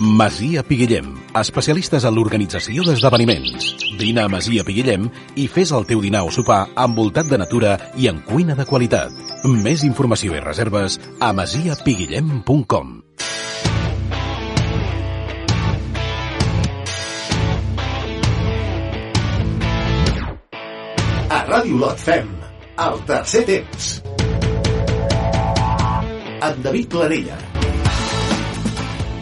Masia Piguillem, especialistes en l'organització d'esdeveniments. Vine a Masia Piguillem i fes el teu dinar o sopar envoltat de natura i en cuina de qualitat. Més informació i reserves a masiapiguillem.com. A Ràdio Lot fem el tercer temps. Amb David Planella.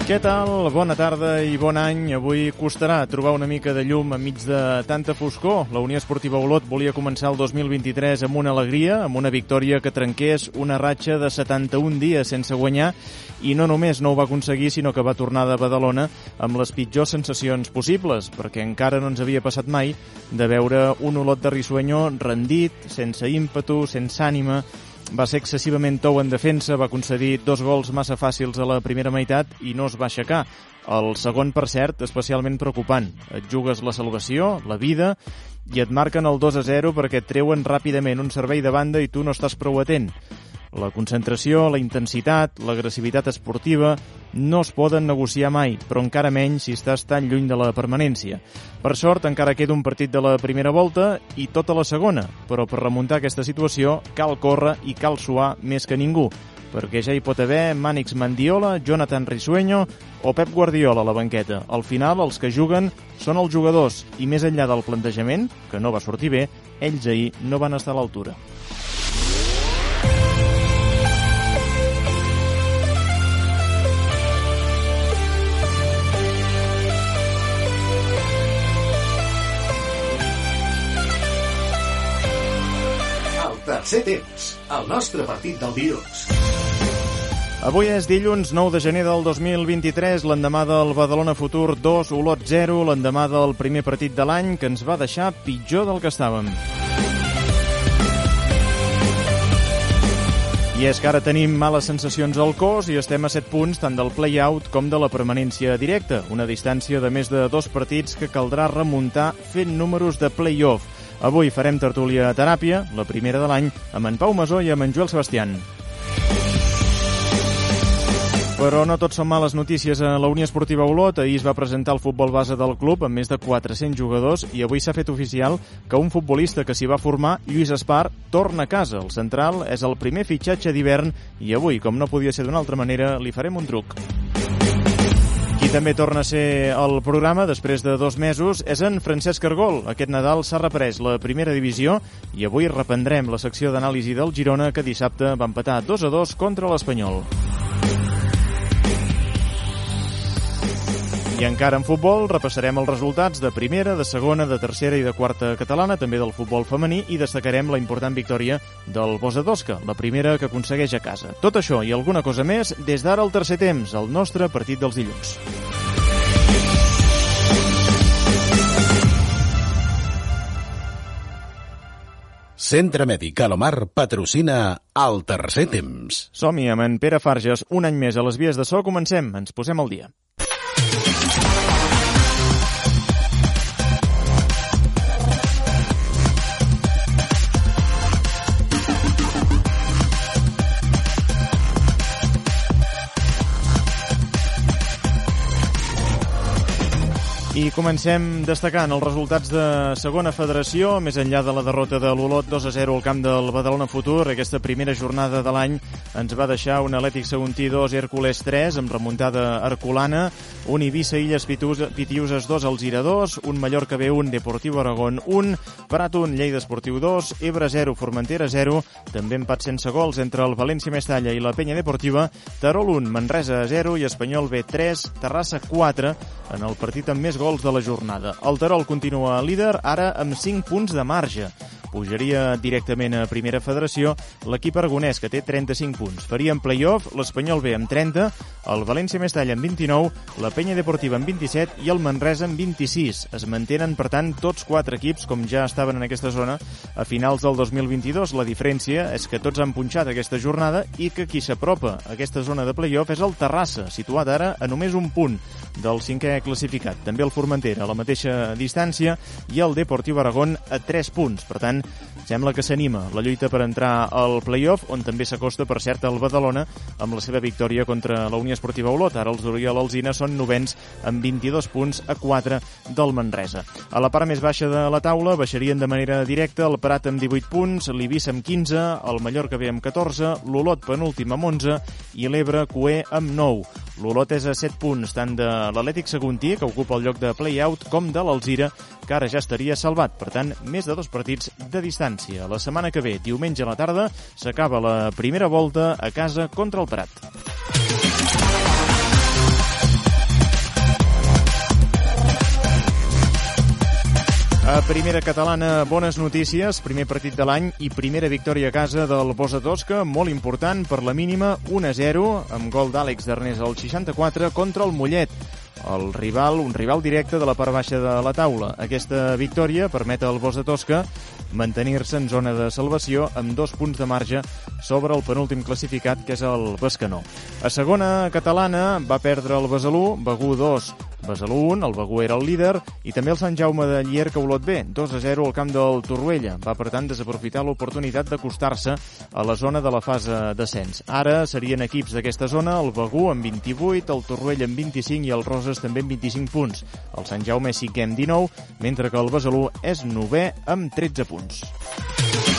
Què tal? Bona tarda i bon any. Avui costarà trobar una mica de llum enmig de tanta foscor. La Unió Esportiva Olot volia començar el 2023 amb una alegria, amb una victòria que trenqués una ratxa de 71 dies sense guanyar i no només no ho va aconseguir, sinó que va tornar de Badalona amb les pitjors sensacions possibles, perquè encara no ens havia passat mai de veure un Olot de Rissuenyo rendit, sense ímpetu, sense ànima, va ser excessivament tou en defensa, va concedir dos gols massa fàcils a la primera meitat i no es va aixecar. El segon, per cert, especialment preocupant. Et jugues la salvació, la vida, i et marquen el 2 a 0 perquè et treuen ràpidament un servei de banda i tu no estàs prou atent. La concentració, la intensitat, l'agressivitat esportiva no es poden negociar mai, però encara menys si estàs tan lluny de la permanència. Per sort, encara queda un partit de la primera volta i tota la segona, però per remuntar aquesta situació cal córrer i cal suar més que ningú, perquè ja hi pot haver Mànix Mandiola, Jonathan Risueño o Pep Guardiola a la banqueta. Al final, els que juguen són els jugadors i més enllà del plantejament, que no va sortir bé, ells ahir no van estar a l'altura. Tercer temps. El nostre partit del dilluns. Avui és dilluns 9 de gener del 2023, l'endemà del Badalona Futur 2, Olot 0, l'endemà del primer partit de l'any que ens va deixar pitjor del que estàvem. I és que ara tenim males sensacions al cos i estem a 7 punts tant del play-out com de la permanència directa, una distància de més de dos partits que caldrà remuntar fent números de play-off. Avui farem tertúlia a teràpia, la primera de l'any, amb en Pau Masó i amb en Joel Sebastián. Però no tot són males notícies a la Unió Esportiva Olot. Ahir es va presentar el futbol base del club amb més de 400 jugadors i avui s'ha fet oficial que un futbolista que s'hi va formar, Lluís Espar, torna a casa. El central és el primer fitxatge d'hivern i avui, com no podia ser d'una altra manera, li farem un truc. Qui també torna a ser al programa després de dos mesos és en Francesc Argol. Aquest Nadal s'ha reprès la primera divisió i avui reprendrem la secció d'anàlisi del Girona que dissabte va empatar 2 a 2 contra l'Espanyol. I encara en futbol repassarem els resultats de primera, de segona, de tercera i de quarta catalana, també del futbol femení, i destacarem la important victòria del Bosa d'Osca, la primera que aconsegueix a casa. Tot això i alguna cosa més des d'ara al tercer temps, el nostre partit dels dilluns. Centre Mèdic Alomar patrocina el tercer temps. Som-hi amb en Pere Farges, un any més a les vies de so. Comencem, ens posem al dia. I comencem destacant els resultats de segona federació, més enllà de la derrota de l'Olot 2 a 0 al camp del Badalona Futur. Aquesta primera jornada de l'any ens va deixar un Atlètic Seguntí 2, Hércules 3, amb remuntada herculana, un Eivissa Illes Pitiuses 2, Alzira 2, un Mallorca B1, Deportiu Aragón 1, Prat 1, Lleida Esportiu 2, Ebre 0, Formentera 0, també empat sense gols entre el València Mestalla i la Penya Deportiva, Terol 1, Manresa 0 i Espanyol B3, Terrassa 4, en el partit amb més gols de la jornada. El Terol continua líder, ara amb 5 punts de marge. Pujaria directament a Primera Federació l'equip aragonès, que té 35 punts. Faria en play-off l'Espanyol B amb 30, el València Mestalla amb 29, la Penya Deportiva amb 27 i el Manresa amb 26. Es mantenen, per tant, tots quatre equips, com ja estaven en aquesta zona, a finals del 2022. La diferència és que tots han punxat aquesta jornada i que qui s'apropa a aquesta zona de play-off és el Terrassa, situat ara a només un punt del cinquè classificat. També el Formentera a la mateixa distància i el Deportiu Aragón a 3 punts. Per tant, sembla que s'anima la lluita per entrar al play-off, on també s'acosta, per cert, el Badalona amb la seva victòria contra la Unió Esportiva Olot. Ara els d'Oriol Alzina són novens amb 22 punts a 4 del Manresa. A la part més baixa de la taula baixarien de manera directa el Prat amb 18 punts, l'Ibissa amb 15, el Mallorca B amb 14, l'Olot penúltim amb 11 i l'Ebre Cué amb 9. L'Olot és a 7 punts tant de l'Atlètic Seguntí, que ocupa el lloc de play-out, com de l'Alzira, que ara ja estaria salvat. Per tant, més de dos partits de distància. La setmana que ve, diumenge a la tarda, s'acaba la primera volta a casa contra el Prat. A primera catalana, bones notícies, primer partit de l'any i primera victòria a casa del Bosa Tosca, molt important per la mínima 1-0, amb gol d'Àlex Darnés al 64 contra el Mollet el rival, un rival directe de la part baixa de la taula. Aquesta victòria permet al Bosa Tosca mantenir-se en zona de salvació amb dos punts de marge sobre el penúltim classificat, que és el Bescanó. A segona catalana va perdre el Besalú, Begú 2, Besalú 1, el Begú era el líder, i també el Sant Jaume de Llierca Olot B, 2 a 0 al camp del Torruella. Va, per tant, desaprofitar l'oportunitat d'acostar-se a la zona de la fase descens. Ara serien equips d'aquesta zona, el Begú amb 28, el Torruella amb 25 i el Roses també amb 25 punts. El Sant Jaume sí que amb 19, mentre que el Besalú és novè amb 13 punts.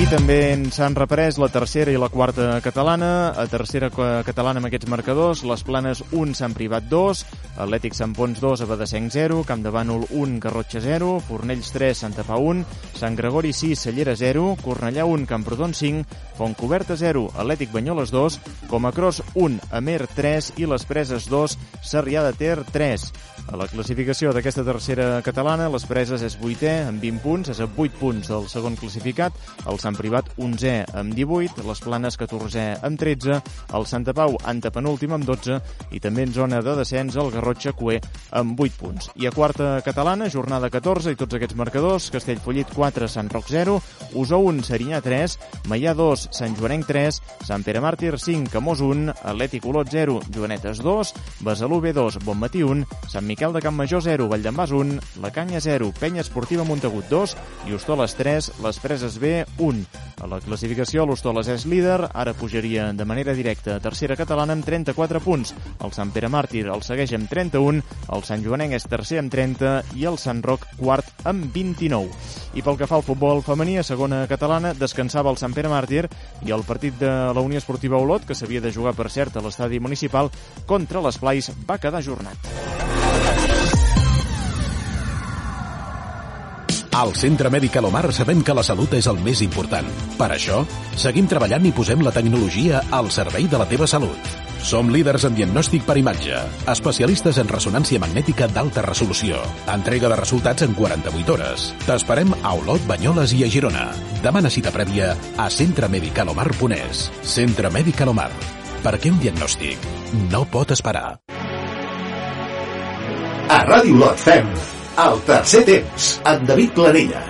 I també s'han reprès la tercera i la quarta catalana. A tercera catalana amb aquests marcadors, les Planes 1, Sant Privat 2, Atlètic Sant Pons 2, Abadesenc 0, Camp de Bànol 1, Garrotxa 0, Fornells 3, Santa Pau 1, Sant Gregori 6, Cellera 0, Cornellà 1, Camprodon 5, Fontcoberta 0, Atlètic Banyoles 2, Comacros 1, Amer 3 i les Preses 2, Sarrià de Ter 3. A la classificació d'aquesta tercera catalana, les Preses és 8è amb 20 punts, és a 8 punts del segon classificat, el Sant Privat 11è amb 18, les Planes 14è amb 13, el Santa Pau antepenúltim amb 12 i també en zona de descens el Garrotxa Cué amb 8 punts. I a quarta catalana, jornada 14 i tots aquests marcadors, Castellfollit 4, Sant Roc 0, Usó 1, Serinyà 3, Maià 2, Sant Joanenc 3, Sant Pere Màrtir 5, Camós 1, Atlètic Olot 0, Joanetes 2, Besalú B2, Bonmatí 1, Sant Miquel de Campmajor 0, Valldembàs 1, La Canya 0, Penya Esportiva Montagut 2 i Hostoles 3, Les Preses B 1. A la classificació, l'Hostoles és líder, ara pujaria de manera directa a tercera catalana amb 34 punts. El Sant Pere Màrtir el segueix amb 31, el Sant Joanenc és tercer amb 30 i el Sant Roc quart amb 29. I pel que fa al futbol femení, a segona catalana, descansava el Sant Pere Màrtir i el partit de la Unió Esportiva Olot, que s'havia de jugar, per cert, a l'estadi municipal, contra les Plais, va quedar ajornat. Al Centre Mèdic Alomar sabem que la salut és el més important. Per això, seguim treballant i posem la tecnologia al servei de la teva salut. Som líders en diagnòstic per imatge, especialistes en ressonància magnètica d'alta resolució, entrega de resultats en 48 hores. T'esperem a Olot, Banyoles i a Girona. Demana cita prèvia a centremedicalomar.es. Centre Mèdic Alomar. Perquè un diagnòstic no pot esperar. A Ràdio Lot fem el tercer temps amb David Planella.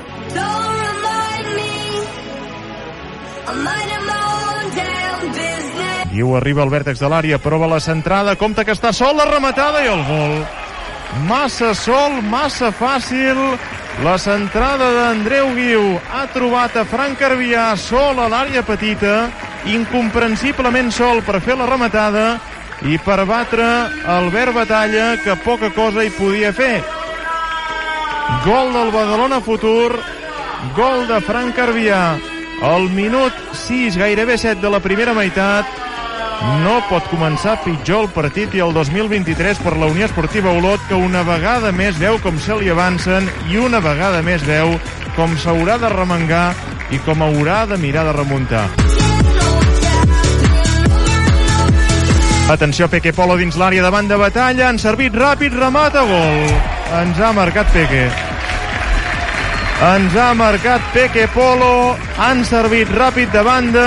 Diu arriba al vèrtex de l'àrea, prova la centrada, compta que està sol, la rematada i el gol. Massa sol, massa fàcil. La centrada d'Andreu Guiu ha trobat a Frank Carvià sol a l'àrea petita, incomprensiblement sol per fer la rematada i per batre Albert Batalla, que poca cosa hi podia fer. Gol del Badalona Futur, gol de Frank Carvià. Al minut 6, gairebé 7 de la primera meitat, no pot començar pitjor el partit i el 2023 per la Unió Esportiva Olot, que una vegada més veu com se li avancen i una vegada més veu com s'haurà de remengar i com haurà de mirar de remuntar. Atenció, Peque Polo dins l'àrea davant de batalla, han servit ràpid, remata, gol. Ens ha marcat Peque. Ens ha marcat Peque Polo, han servit ràpid de banda,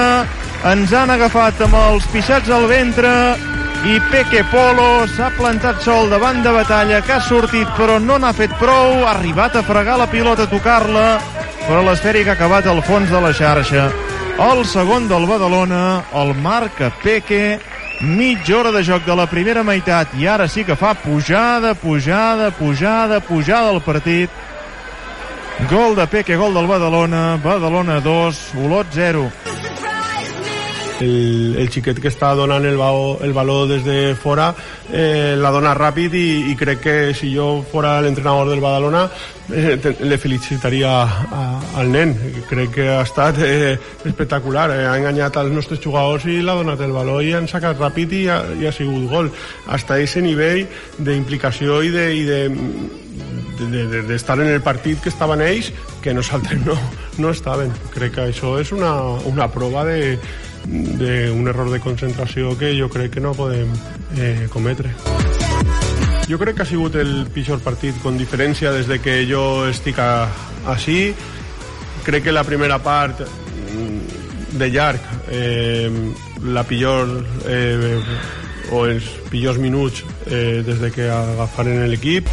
ens han agafat amb els pixats al ventre. I Peque Polo s'ha plantat sol davant de batalla que ha sortit però no n'ha fet prou, ha arribat a fregar la pilota, a tocar-la, però l'esfèric ha acabat al fons de la xarxa. El segon del Badalona, el marca Peque, mitja hora de joc de la primera meitat i ara sí que fa pujada, pujada, pujada, pujada al partit Gol de Peque, gol del Badalona, Badalona 2, Olot 0. El, el xiquet que està donant el, bao, el valor des de fora eh, la dona ràpid i, i crec que si jo fora l'entrenador del Badalona eh, te, le felicitaria a, al nen. Crec que ha estat eh, espectacular eh, ha enganyat als nostres jugadors i l'ha donat el valor i han sacat ràpid i ha, i ha sigut gol. Hasta ese nivell d'implicació i de, i de d'estar de, de, d'estar en el partit que estaven ells que nosaltres no, no estaven. Crec que això és una, una prova de, d'un error de concentració que jo crec que no podem eh, cometre. Jo crec que ha sigut el pitjor partit con diferència des de que jo estic a, així. Crec que la primera part mm, de llarg eh, la pitjor eh, o els pitjors minuts eh, des de que agafaren l'equip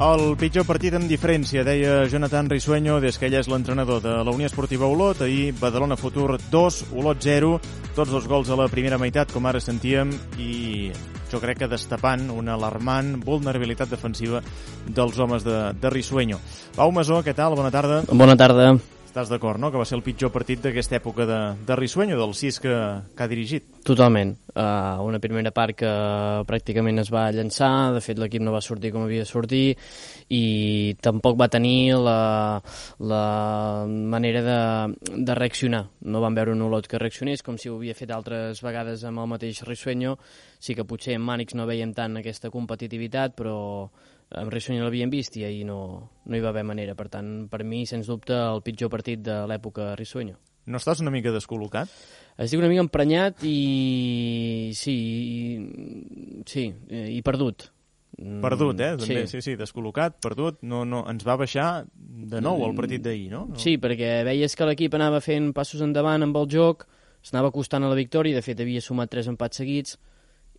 El pitjor partit amb diferència, deia Jonathan Risueño, des que ell és l'entrenador de la Unió Esportiva Olot. Ahir, Badalona Futur 2, Olot 0. Tots dos gols a la primera meitat, com ara sentíem, i jo crec que destapant una alarmant vulnerabilitat defensiva dels homes de, de Risueño. Pau Masó, què tal? Bona tarda. Bona tarda. Estàs d'acord, no?, que va ser el pitjor partit d'aquesta època de, de Risueño, del 6 que, que ha dirigit. Totalment. Uh, una primera part que pràcticament es va llançar, de fet l'equip no va sortir com havia de sortir i tampoc va tenir la, la manera de, de reaccionar. No van veure un Olot que reaccionés com si ho havia fet altres vegades amb el mateix Risueño. Sí que potser en Mànix no veiem tant aquesta competitivitat, però amb Risueño l'havíem vist i ahir no, no hi va haver manera. Per tant, per mi, sens dubte, el pitjor partit de l'època Risueño. No estàs una mica descol·locat? Estic una mica emprenyat i... sí, i, sí, i perdut. Mm, Perdut, eh? També, sí, sí, descol·locat, perdut. No, no, ens va baixar de nou el partit d'ahir, no? no? Sí, perquè veies que l'equip anava fent passos endavant amb el joc, s'anava acostant a la victòria, de fet havia sumat tres empats seguits,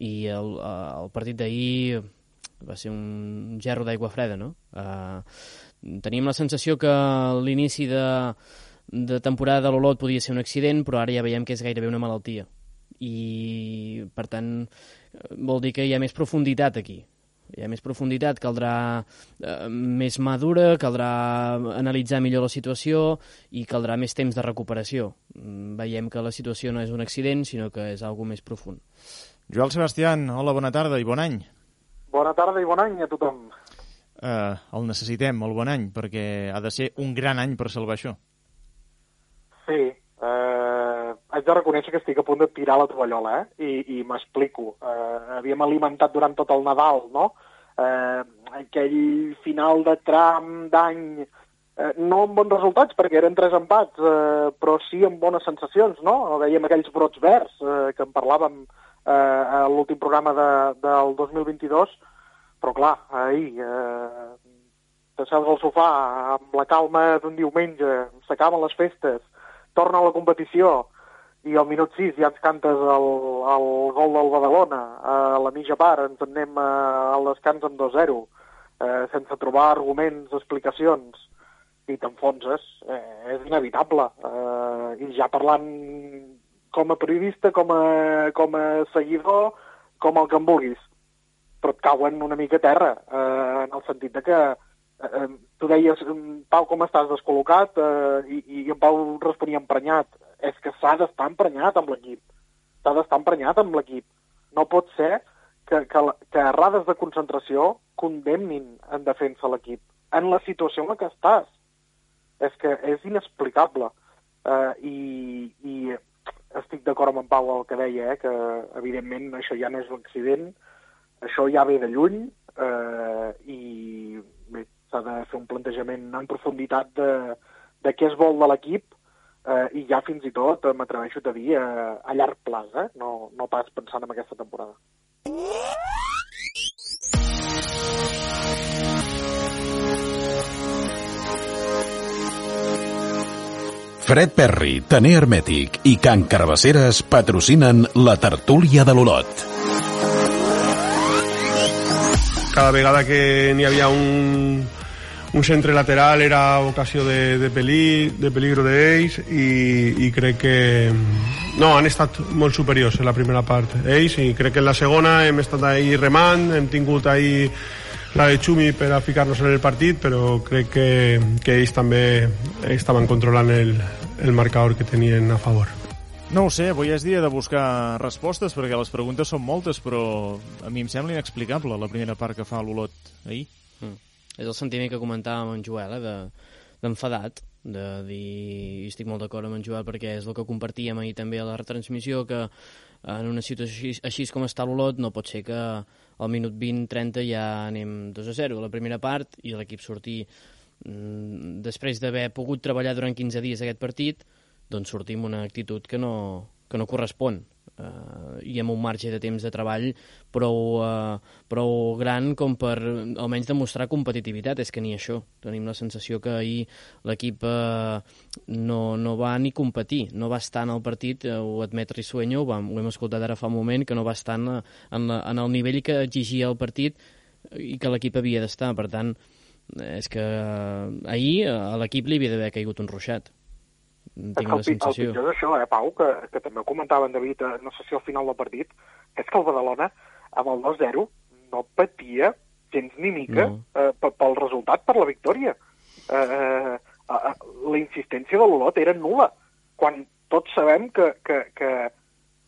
i el, el partit d'ahir va ser un gerro d'aigua freda, no? Uh, teníem la sensació que l'inici de, de temporada de l'Olot podia ser un accident, però ara ja veiem que és gairebé una malaltia. I, per tant, vol dir que hi ha més profunditat aquí. Hi ha més profunditat, caldrà eh, més madura, caldrà analitzar millor la situació i caldrà més temps de recuperació. Mm, Veiem que la situació no és un accident, sinó que és algo més profund. Joel Sebastián, hola, bona tarda i bon any. Bona tarda i bon any a tothom. Uh, el necessitem, el bon any, perquè ha de ser un gran any per salvar això. Sí, eh, haig de reconèixer que estic a punt de tirar la tovallola, eh? I, i m'explico. Eh, havíem alimentat durant tot el Nadal, no? Eh, aquell final de tram d'any, eh, no amb bons resultats, perquè eren tres empats, eh, però sí amb bones sensacions, no? Veiem aquells brots verds eh, que en parlàvem eh, a l'últim programa de, del 2022, però clar, ahir, eh, de seus al sofà amb la calma d'un diumenge, s'acaben les festes, torna a la competició i al minut 6 ja ens cantes el, el gol del Badalona. A la mitja part ens en anem eh, al descans amb 2-0, eh, sense trobar arguments, explicacions, i t'enfonses. Eh, és inevitable. Eh, I ja parlant com a periodista, com a, com a seguidor, com el que em vulguis. Però et cauen una mica a terra, eh, en el sentit de que eh, tu deies, "Mm, Pau, com estàs descol·locat? Eh, i, I en Pau responia emprenyat. És que s'ha d'estar emprenyat amb l'equip. S'ha d'estar emprenyat amb l'equip. No pot ser que, que, que errades de concentració condemnin en defensa l'equip. En la situació en la que estàs. És que és inexplicable. Eh, i, I estic d'acord amb en Pau el que deia, eh, que evidentment això ja no és un accident, això ja ve de lluny eh, i s'ha de fer un plantejament en profunditat de, de què es vol de l'equip eh, i ja fins i tot eh, m'atreveixo a dir eh, a llarg plaç, eh? no, no pas pensant en aquesta temporada. Fred Perry, Taner Hermètic i Can Carbasseres patrocinen la tertúlia de l'Olot. cada vegada que n'hi havia un, un centre lateral era ocasió de, de, peli, de peligro d'ells i, i crec que no, han estat molt superiors en la primera part ells i crec que en la segona hem estat ahí remant, hem tingut ahí la de Xumi per a ficar-nos en el partit, però crec que, que ells també estaven controlant el, el marcador que tenien a favor. No ho sé, avui és dia de buscar respostes perquè les preguntes són moltes, però a mi em sembla inexplicable la primera part que fa l'Olot ahir. Mm. És el sentiment que comentàvem amb en Joel, eh, de, d'enfadat, de dir, i estic molt d'acord amb en Joel perquè és el que compartíem ahir també a la retransmissió, que en una situació així, així com està l'Olot no pot ser que al minut 20-30 ja anem 2 a 0 a la primera part i l'equip sortir després d'haver pogut treballar durant 15 dies aquest partit doncs sortim una actitud que no, que no correspon uh, i amb un marge de temps de treball prou, uh, prou gran com per almenys demostrar competitivitat. És que ni això. Tenim la sensació que ahir l'equip uh, no, no va ni competir, no va estar en el partit, uh, ho admet Risueño, ho, vam, ho hem escoltat ara fa un moment, que no va estar en, en, la, en el nivell que exigia el partit i que l'equip havia d'estar. Per tant, és que uh, ahir a l'equip li havia d'haver caigut un ruixat tinc el, la pi- el sensació. pitjor d'això, eh, Pau, que, que també ho comentava en David, eh, no sé si al final del partit, és que el Badalona, amb el 2-0, no patia gens ni mica No. eh, pe- pel resultat, per la victòria. Eh, eh, eh, la insistència de l'Olot era nula, quan tots sabem que, que, que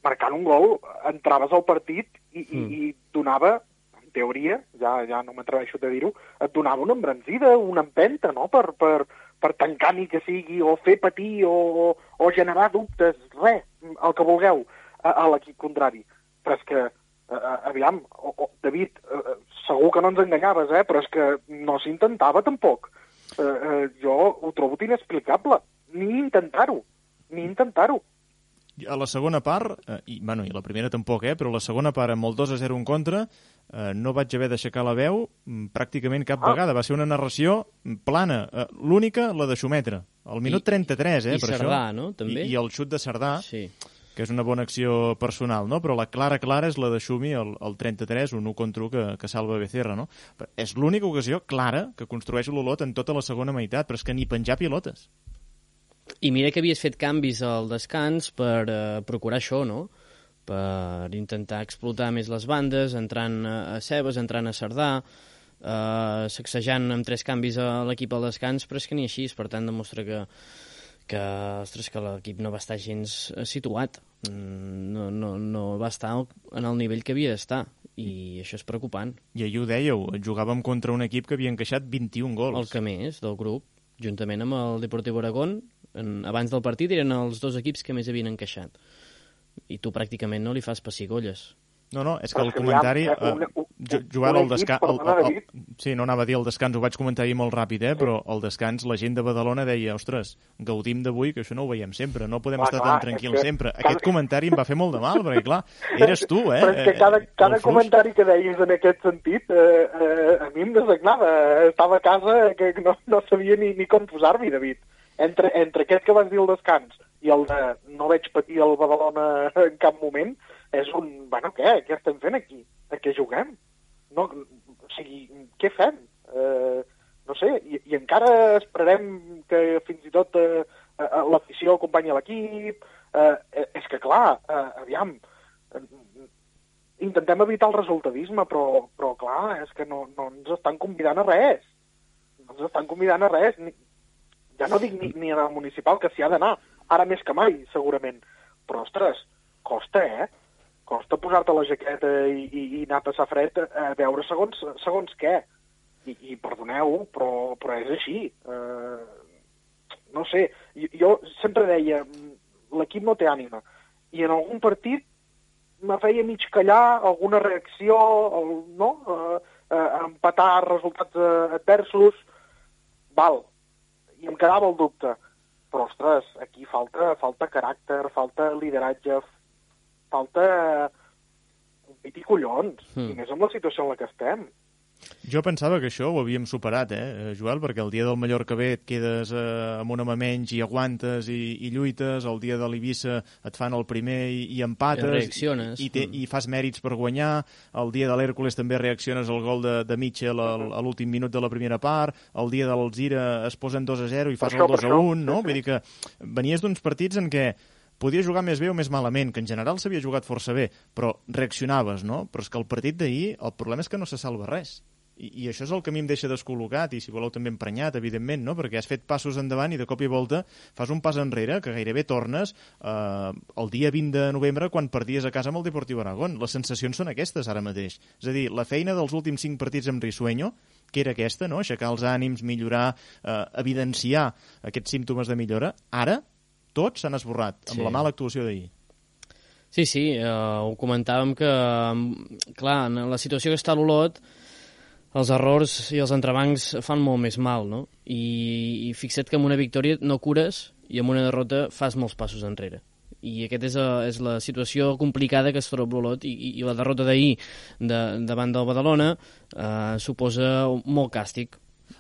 marcant un gol entraves al partit i, i, Mm. i donava, en teoria, ja, ja no m'atreveixo a dir-ho, et donava una embranzida, una empenta, no?, per, per, per tancar ni que sigui, o fer patir, o, o, generar dubtes, res, el que vulgueu, a, a l'equip contrari. Però és que, eh, aviam, o, o, David, segur que no ens enganyaves, eh, però és que no s'intentava tampoc. Eh, eh, jo ho trobo inexplicable. Ni intentar-ho, ni intentar-ho. A la segona part, eh, i, bueno, i la primera tampoc, eh, però la segona part amb el 2 a 0 en contra, eh, no vaig haver d'aixecar la veu mm, pràcticament cap Ah. vegada. Va ser una narració mm, plana. Eh, L'única, la de Xumetre. Al minut I- 33, eh, i per Cerdà, això. no? També. I, I el xut de Cerdà, Sí. que és una bona acció personal, no? Però la clara, clara és la de Xumi, el, el 33, un 1 contra 1 que, que salva Becerra, no? Però és l'única ocasió clara que construeix l'Olot en tota la segona meitat, però és que ni penjar pilotes. I mira que havies fet canvis al descans per eh, procurar això, no? Per intentar explotar més les bandes, entrant a, Cebes, entrant a Cerdà, eh, sacsejant amb tres canvis a l'equip al descans, però és que ni així, per tant demostra que, que, ostres, que l'equip no va estar gens eh, situat, Mm, no, no, no va estar en el nivell que havia d'estar, i això és preocupant. I ahir ho dèieu, jugàvem contra un equip que havia encaixat 21 gols. El que més del grup, juntament amb el Deportivo Aragón, en, abans del partit eren els dos equips que més havien encaixat. I tu pràcticament no li fas pessigolles. No, no, és que el comentari... Eh, el equip, descans... Sí, no anava a dir el descans, ho vaig comentar ahir molt ràpid, eh? però el descans, la gent de Badalona deia, ostres, gaudim d'avui, que això no ho veiem sempre, no podem estar clar, tan tranquils que sempre. cada- Aquest comentari em va fer molt de mal, perquè, clar, eres tu, eh? Però és que cada, Eh, cada el flux. comentari que deies en aquest sentit eh, eh, a mi em desagnava. Estava a casa que no, no sabia ni, ni com posar-m'hi, David. Entre, entre aquest que vas dir al descans i el de no veig patir el Badalona en cap moment, és un... Bueno, què? Què estem fent aquí? A què juguem? No, o sigui, què fem? Eh, no sé, i, i encara esperarem que fins i tot eh, eh, l'afició acompanyi l'equip. Eh, eh, és que, clar, eh, aviam, eh, intentem evitar el resultadisme, però, però clar, és que no, no ens estan convidant a res. No ens estan convidant a res. Ja no dic ni, ni en el municipal, que s'hi ha d'anar, ara més que mai, segurament. Però, ostres, costa, eh? Costa posar-te la jaqueta i, i, i anar a passar fred a veure segons, segons què. I, i perdoneu, però, però és així. Eh, no sé, jo, jo sempre deia, mm, l'equip no té ànima. I en algun partit me feia mig callar alguna reacció, no? Eh, eh, empatar resultats eh, adversos, val. I em quedava el dubte. Però, ostres, aquí falta, falta caràcter, falta lideratge, falta pit i collons, Hmm. i més amb la situació en la que estem. Jo pensava que això ho havíem superat, eh, Joel, perquè el dia del Mallorca B et quedes eh, amb un home menys i aguantes i, i lluites, el dia de l'Eivissa et fan el primer i, i empates, I reacciones. i, té, Mm. i fas mèrits per guanyar, el dia de l'Hèrcules també reacciones al gol de, de Mitchell al, a l'últim minut de la primera part, el dia de l'Alzira es posen 2 a 0 i fas això, el 2 per a això. 1, no? Vull dir que venies d'uns partits en què podia jugar més bé o més malament, que en general s'havia jugat força bé, però reaccionaves, no? Però és que el partit d'ahir, el problema és que no se salva res. I, I això és el que a mi em deixa descol·locat i, si voleu, també emprenyat, evidentment, no? perquè has fet passos endavant i de cop i volta fas un pas enrere que gairebé tornes eh, el dia 20 de novembre quan perdies a casa amb el Deportiu Aragón. Les sensacions són aquestes ara mateix. És a dir, la feina dels últims 5 partits amb Risueño, que era aquesta, no? aixecar els ànims, millorar, eh, evidenciar aquests símptomes de millora, ara tots s'han esborrat amb Sí. la mala actuació d'ahir. Sí, sí, eh, ho comentàvem que, mm, clar, en la situació que està l'Olot, els errors i els entrebancs fan molt més mal, no? I, i fixa't que amb una victòria no cures i amb una derrota fas molts passos enrere. I aquesta és, a, és la situació complicada que es troba l'Olot i, i, i la derrota d'ahir de, davant del Badalona eh, suposa molt càstig.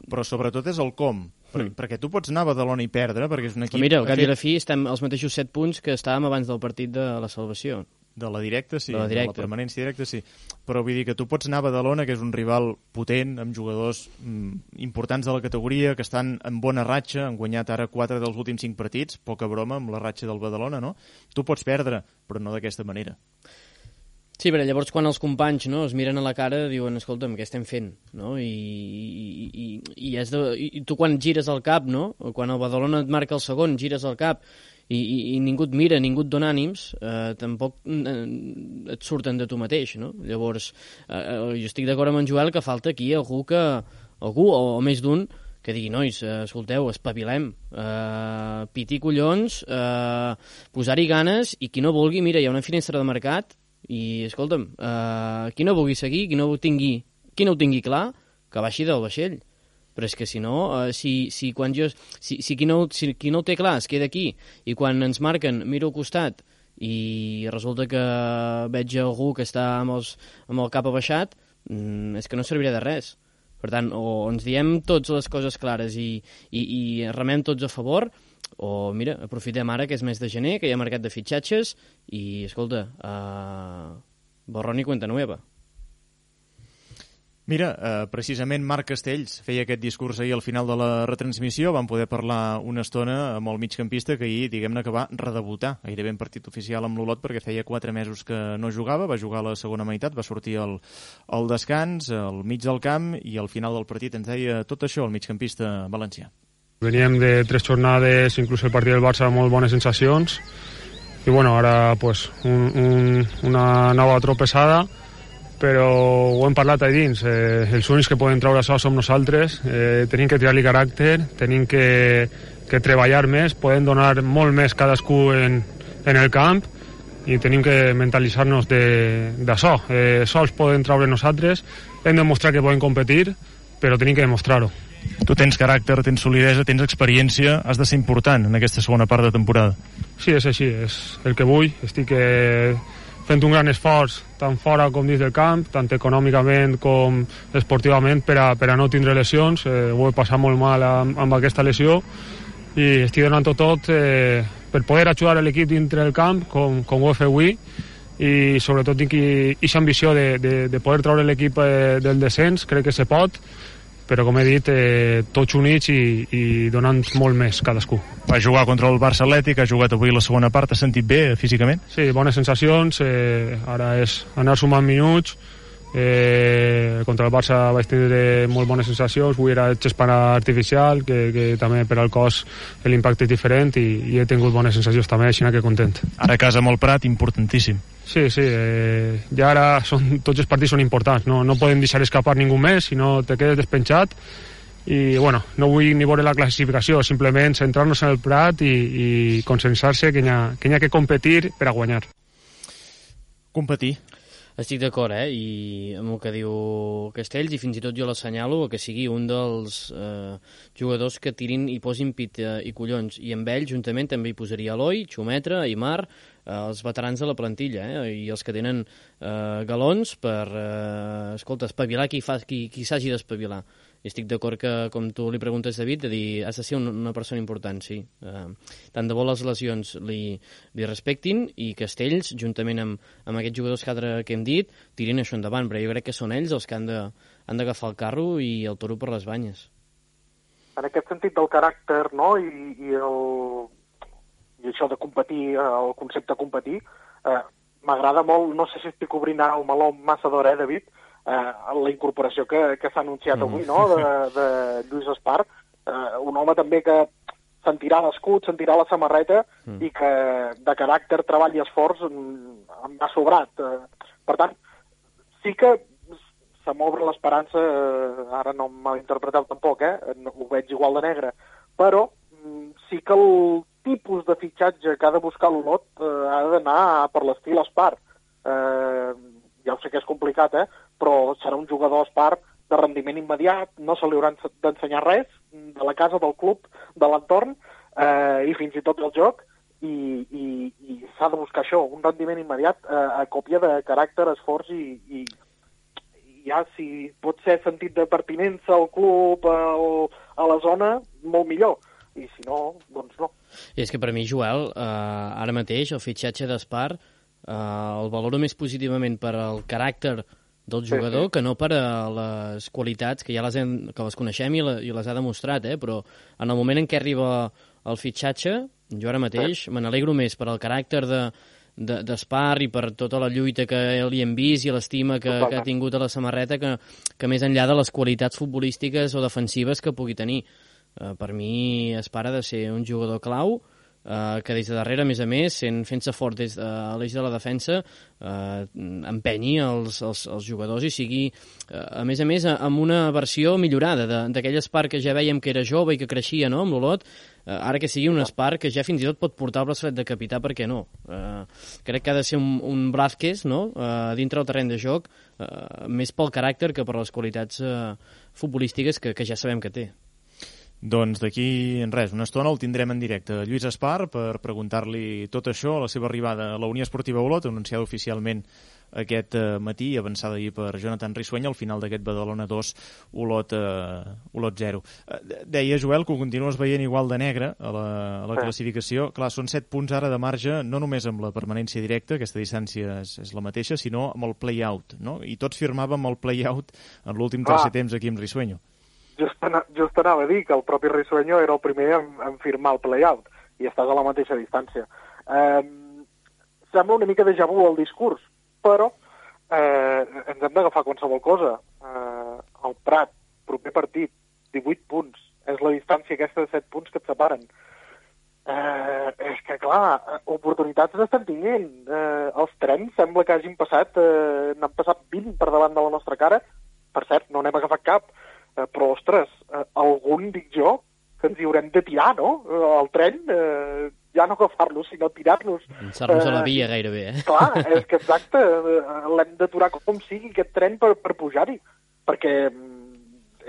Però sobretot és el com, per, Mm. perquè tu pots anar a Badalona i perdre, perquè és un equip... Però mira, al cap i a la fi estem als mateixos 7 punts que estàvem abans del partit de la salvació. De la directa, sí. De la directa. De la permanència directa, sí. Però vull dir que tu pots anar a Badalona, que és un rival potent, amb jugadors mm, importants de la categoria, que estan en bona ratxa, han guanyat ara 4 dels últims 5 partits, poca broma amb la ratxa del Badalona, no? Tu pots perdre, però no d'aquesta manera. Sí, però llavors quan els companys no, es miren a la cara diuen, escolta'm, què estem fent? No? I, i, i, i, és de, i tu quan gires el cap, no? o quan el Badalona et marca el segon, gires el cap i, i, i ningú et mira, ningú et dona ànims, eh, tampoc eh, et surten de tu mateix. No? Llavors, eh, jo estic d'acord amb en Joel que falta aquí algú que algú, o, o més d'un, que digui, nois, eh, escolteu, espavilem, eh, piti collons, eh, posar-hi ganes, i qui no vulgui, mira, hi ha una finestra de mercat, i escolta'm, eh, qui no vulgui seguir, qui no ho tingui, qui no ho tingui clar, que baixi del vaixell. Però és que si no, eh, si, si, quan jo, si, si, qui no, si qui no ho té clar es queda aquí i quan ens marquen miro al costat i resulta que veig algú que està amb, els, amb el cap abaixat, mm, és que no servirà de res. Per tant, o ens diem tots les coses clares i, i, i remem tots a favor, o mira, aprofitem ara que és mes de gener, que hi ha mercat de fitxatges, i escolta, uh, borrón i cuenta nueva. Mira, eh, precisament Marc Castells feia aquest discurs ahir al final de la retransmissió. Vam poder parlar una estona amb el migcampista que ahir, diguem-ne, que va redebutar gairebé en partit oficial amb l'Olot perquè feia quatre mesos que no jugava. Va jugar a la segona meitat, va sortir al, al descans, al mig del camp i al final del partit ens deia tot això el migcampista valencià. Veníem de tres jornades, inclús el partit del Barça, molt bones sensacions. I bueno, ara pues, un, un, una nova tropessada, però ho hem parlat a dins. Eh, els únics que poden treure això som nosaltres. Eh, tenim que tirar-li caràcter, tenim que, que treballar més, podem donar molt més cadascú en, en el camp i tenim que mentalitzar-nos de- d'això. Eh, sols poden treure nosaltres, hem de mostrar que podem competir, però tenim que demostrar-ho. Tu tens caràcter, tens solidesa, tens experiència, has de ser important en aquesta segona part de temporada. Sí, és així, és el que vull. Estic eh, fent un gran esforç tant fora com dins del camp, tant econòmicament com esportivament per a, per a no tindre lesions. Eh, ho he passat molt mal amb, amb aquesta lesió i estic donant-ho tot eh, per poder ajudar l'equip dintre del camp com, com ho he fet avui i sobretot tinc aquesta ambició de, de, de poder treure l'equip eh, del descens, crec que se pot però com he dit, eh, tots units i, i donant molt més cadascú. Va jugar contra el Barça Atlètic, ha jugat avui la segona part, has sentit bé físicament? Sí, bones sensacions, eh, ara és anar sumant minuts, eh, contra el Barça vaig tindre molt bones sensacions, avui era xespana artificial, que, que també per al cos l'impacte és diferent i, i he tingut bones sensacions també, així que content. Ara a casa amb el Prat, importantíssim. Sí, sí, eh, ja ara són, tots els partits són importants, no, no podem deixar escapar ningú més, si no te quedes despenjat i bueno, no vull ni veure la classificació, simplement centrar-nos en el Prat i, i consensar-se que hi, ha, que hi ha que competir per a guanyar. Competir. Estic d'acord, eh? I amb el que diu Castells, i fins i tot jo l'assenyalo que sigui un dels eh, jugadors que tirin i posin pit eh, i collons. I amb ell, juntament, també hi posaria Eloi, Xumetra, Aymar, els veterans de la plantilla, eh? I els que tenen eh, galons per, eh, escolta, espavilar qui, qui, qui s'hagi d'espavilar. I estic d'acord que, com tu li preguntes, David, de dir, has de ser un, una persona important, sí. Uh, tant de bo les lesions li, li respectin i Castells, juntament amb, amb aquests jugadors que, altre, que hem dit, tirin això endavant, però jo crec que són ells els que han de han d'agafar el carro i el toro per les banyes. En aquest sentit del caràcter, no?, i, i, el, i això de competir, eh, el concepte competir, eh, m'agrada molt, no sé si estic obrint ara el meló massa d'hora, eh, David, eh, la incorporació que, que s'ha anunciat mm. avui, no?, de, de Lluís Espar, eh, un home també que sentirà l'escut, sentirà la samarreta mm. i que de caràcter, treball i esforç mm, em va sobrat. Eh, per tant, sí que se m'obre l'esperança, eh, ara no m'ha interpretat tampoc, eh, ho veig igual de negre, però mm, sí que el tipus de fitxatge que ha de buscar l'Olot eh, ha d'anar per l'estil Espar. Eh, ja ho sé que és complicat, eh? però serà un jugador Espar de rendiment immediat, no se li hauran d'ensenyar res de la casa, del club, de l'entorn eh, i fins i tot del joc i, i, i s'ha de buscar això, un rendiment immediat eh, a còpia de caràcter, esforç i, i, i ja si pot ser sentit de pertinença al club a, a la zona, molt millor i si no, doncs no. I és que per mi, Joel, eh, ara mateix el fitxatge d'Espar eh, el valoro més positivament per al caràcter del jugador sí, sí. que no per a les qualitats que ja les, hem, que les coneixem i, la, i les ha demostrat, eh? però en el moment en què arriba el fitxatge, jo ara mateix sí. me n'alegro més per al caràcter de, d'Espar i per tota la lluita que li hem vist i l'estima que, que ha tingut a la samarreta que, que més enllà de les qualitats futbolístiques o defensives que pugui tenir. Uh, per mi Espar ha de ser un jugador clau eh, que des de darrere, a més a més, fent-se fort des de l'eix de la defensa, eh, empenyi els, els, els jugadors i sigui, eh, a més a més, amb una versió millorada d'aquell Espar que ja vèiem que era jove i que creixia no, amb l'Olot, eh, ara que sigui un Espar que ja fins i tot pot portar el braçalet de capità, per què no? Eh, crec que ha de ser un, un Blázquez no? eh, dintre del terreny de joc, eh, més pel caràcter que per les qualitats eh, futbolístiques que, que ja sabem que té. Doncs d'aquí en res, una estona el tindrem en directe Lluís Espar per preguntar-li tot això, la seva arribada a la Unió Esportiva Olot, anunciada oficialment aquest eh, matí, avançada ahir per Jonathan Rissueny, al final d'aquest Badalona 2, Olot, eh, Olot 0. Eh, deia, Joel, que ho continues veient igual de negre a la, a la classificació. Clar, són 7 punts ara de marge, no només amb la permanència directa, aquesta distància és, és la mateixa, sinó amb el play-out, no? I tots firmàvem el play-out en l'últim tercer temps aquí amb Rissuenyo just, ana, just anava a dir que el propi Risueño era el primer en, en firmar el play-out i estàs a la mateixa distància. Eh, sembla una mica de jabú el discurs, però eh, ens hem d'agafar qualsevol cosa. Eh, el Prat, proper partit, 18 punts. És la distància aquesta de 7 punts que et separen. Eh, és que, clar, oportunitats estan tinguent. Eh, els trens sembla que hagin passat, eh, n'han passat 20 per davant de la nostra cara. Per cert, no n'hem agafat cap. Eh, però, ostres, eh, algun, dic jo, que ens hi haurem de tirar, no? Eh, el tren, eh, ja no agafar-los, sinó tirar-los. Llançar-los eh, a la via gairebé, eh? Clar, és que exacte, eh, l'hem d'aturar com sigui aquest tren per, per pujar-hi, perquè mm,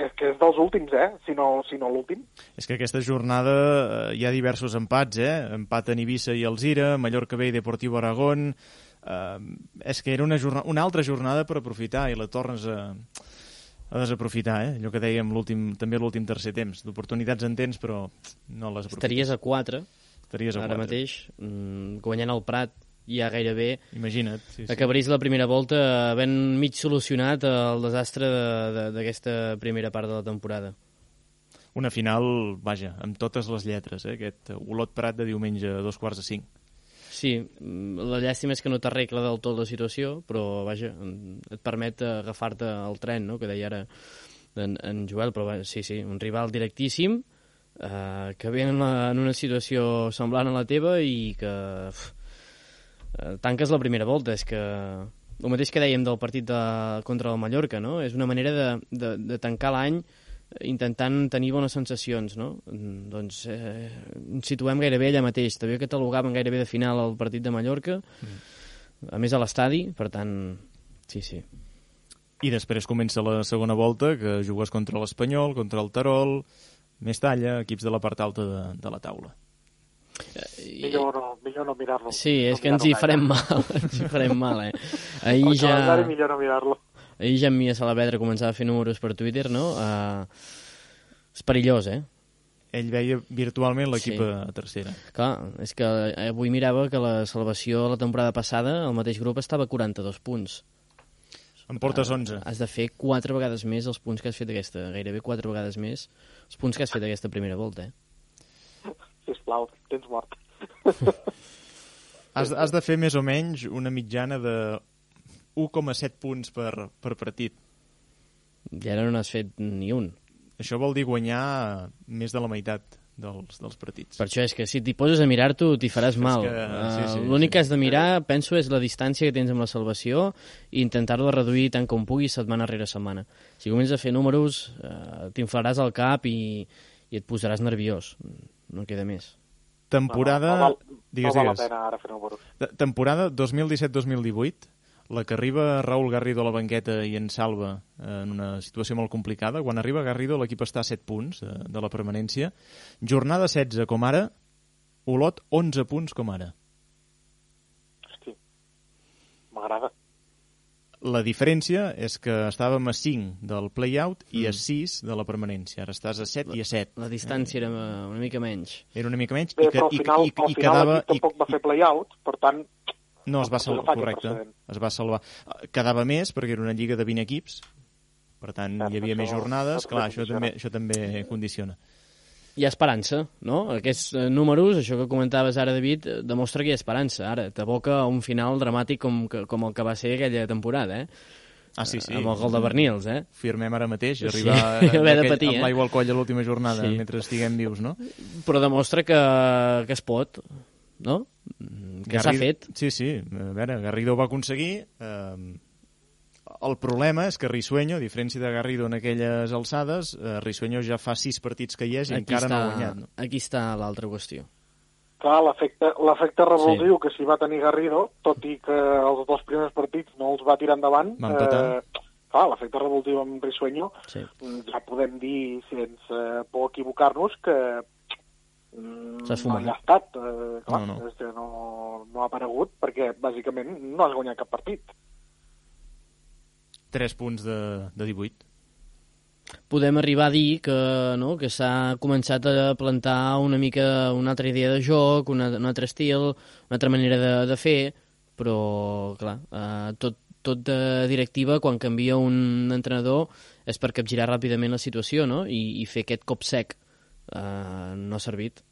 és que és dels últims, eh? Si no, si no l'últim. És que aquesta jornada eh, hi ha diversos empats, eh? Empat en Eivissa i Alzira, Mallorca B i Deportivo Aragón... Eh, és que era una, jornada, una altra jornada per aprofitar i la tornes a, a desaprofitar, eh? allò que dèiem també l'últim tercer temps. D'oportunitats en tens, però no les aprofites. Estaries a 4, Estaries a ara 4. mateix, mm, guanyant el Prat ja gairebé Imagina't, sí, sí. acabaries la primera volta havent mig solucionat el desastre d'aquesta de, de, primera part de la temporada. Una final, vaja, amb totes les lletres, eh? aquest Olot Prat de diumenge a dos quarts de cinc. Sí, la llàstima és que no t'arregla del tot la situació, però vaja, et permet agafar-te el tren, no?, que deia ara en, en Joel, però vaja, sí, sí, un rival directíssim, eh, que ve en, la, en una situació semblant a la teva i que uf, eh, tanques la primera volta, és que el mateix que dèiem del partit de, contra el Mallorca, no? És una manera de, de, de tancar l'any intentant tenir bones sensacions, no? Mm, doncs eh, ens situem gairebé allà mateix. També catalogaven gairebé de final el partit de Mallorca, mm. a més a l'estadi, per tant, Sí, sí. I després comença la segona volta, que jugues contra l'Espanyol, contra el Terol, més talla, equips de la part alta de, de la taula. Millor no, millor no mirar-lo. Sí, és no que ens hi farem gaire. mal, ens hi farem mal, eh? Ahir ja... millor no mirar-lo. Ahir ja en Mia Salavedra començava a fer números per Twitter, no? Uh, és perillós, eh? Ell veia virtualment l'equip Sí. a tercera. Clar, és que avui mirava que la salvació la temporada passada, el mateix grup estava a 42 punts. En portes 11. Has de fer quatre vegades més els punts que has fet aquesta, gairebé quatre vegades més els punts que has fet aquesta primera volta, eh? Sisplau, tens mort. Has, has de fer més o menys una mitjana de 1,7 punts per, per partit. I ara no n'has fet ni un. Això vol dir guanyar més de la meitat dels, dels partits. Per això és que si t'hi poses a mirar-t'ho t'hi faràs mal. que, sí, sí, Eh, L'únic sí. que has de mirar, penso, és la distància que tens amb la salvació i intentar-la reduir tant com puguis setmana rere setmana. Si comences a fer números, eh, t'inflaràs al cap i, i et posaràs nerviós. No queda més. Temporada... No, no, val, digues, no val la digues. pena ara fer números. Te- Temporada 2017-2018, la que arriba Raúl Garrido a la banqueta i en salva eh, en una situació molt complicada. Quan arriba Garrido l'equip està a 7 punts de, de la permanència. Jornada 16 com ara, Olot 11 punts com ara. Hosti, m'agrada. La diferència és que estàvem a 5 del play-out i a Mm. 6 de la permanència. Ara estàs a 7 i a 7. La distància era eh, una mica menys. Era una mica menys Bé, i, que, però al i, final, i, al i final quedava... l'equip tampoc va fer play-out, per tant, No, es va salvar, correcte. Es va salvar. Eh, Quedava més perquè era una lliga de 20 equips, per tant Cert, hi havia més jornades, això clar, això també, això també condiciona. Hi ha esperança, no? Aquests eh, números, això que comentaves ara, David, eh, demostra que hi ha esperança. Ara, t'aboca a un final dramàtic com, com el que va ser aquella temporada, eh? Ah, sí, sí. Amb el gol de Bernils, eh? Firmem ara mateix, Sí, arribar haver de patir, amb eh? l'aigua al coll a l'última jornada, Sí. mentre estiguem vius, no? Però demostra que, que es pot, no? Mm, Que s'ha Garrido- fet. Sí, sí. A veure, Garrido ho va aconseguir. Eh, el problema és que Risueño, a diferència de Garrido en aquelles alçades, eh, Risueño ja fa sis partits que hi és i Aquí encara està, no ha guanyat. No? aquí està l'altra qüestió. clar, l'efecte l'efecte revulsiu que s'hi va tenir Garrido, tot i que els dos primers partits no els va tirar endavant, Va empatar. eh, clar, l'efecte revulsiu amb Risueño, Sí. mm, ja podem dir, sense por equivocar-nos, que mm, S'ha no esfumat. hi ha estat. Eh, clar, No, no. És que no, no ha aparegut, perquè bàsicament no has guanyat cap partit. Tres punts de, de 18. Podem arribar a dir que, no, que s'ha començat a plantar una mica una altra idea de joc, una, un altre estil, una altra manera de, de fer, però, clar, eh, tot, tot de directiva, quan canvia un entrenador, és per capgirar ràpidament la situació, no? I, i fer aquest cop sec eh, no ha servit.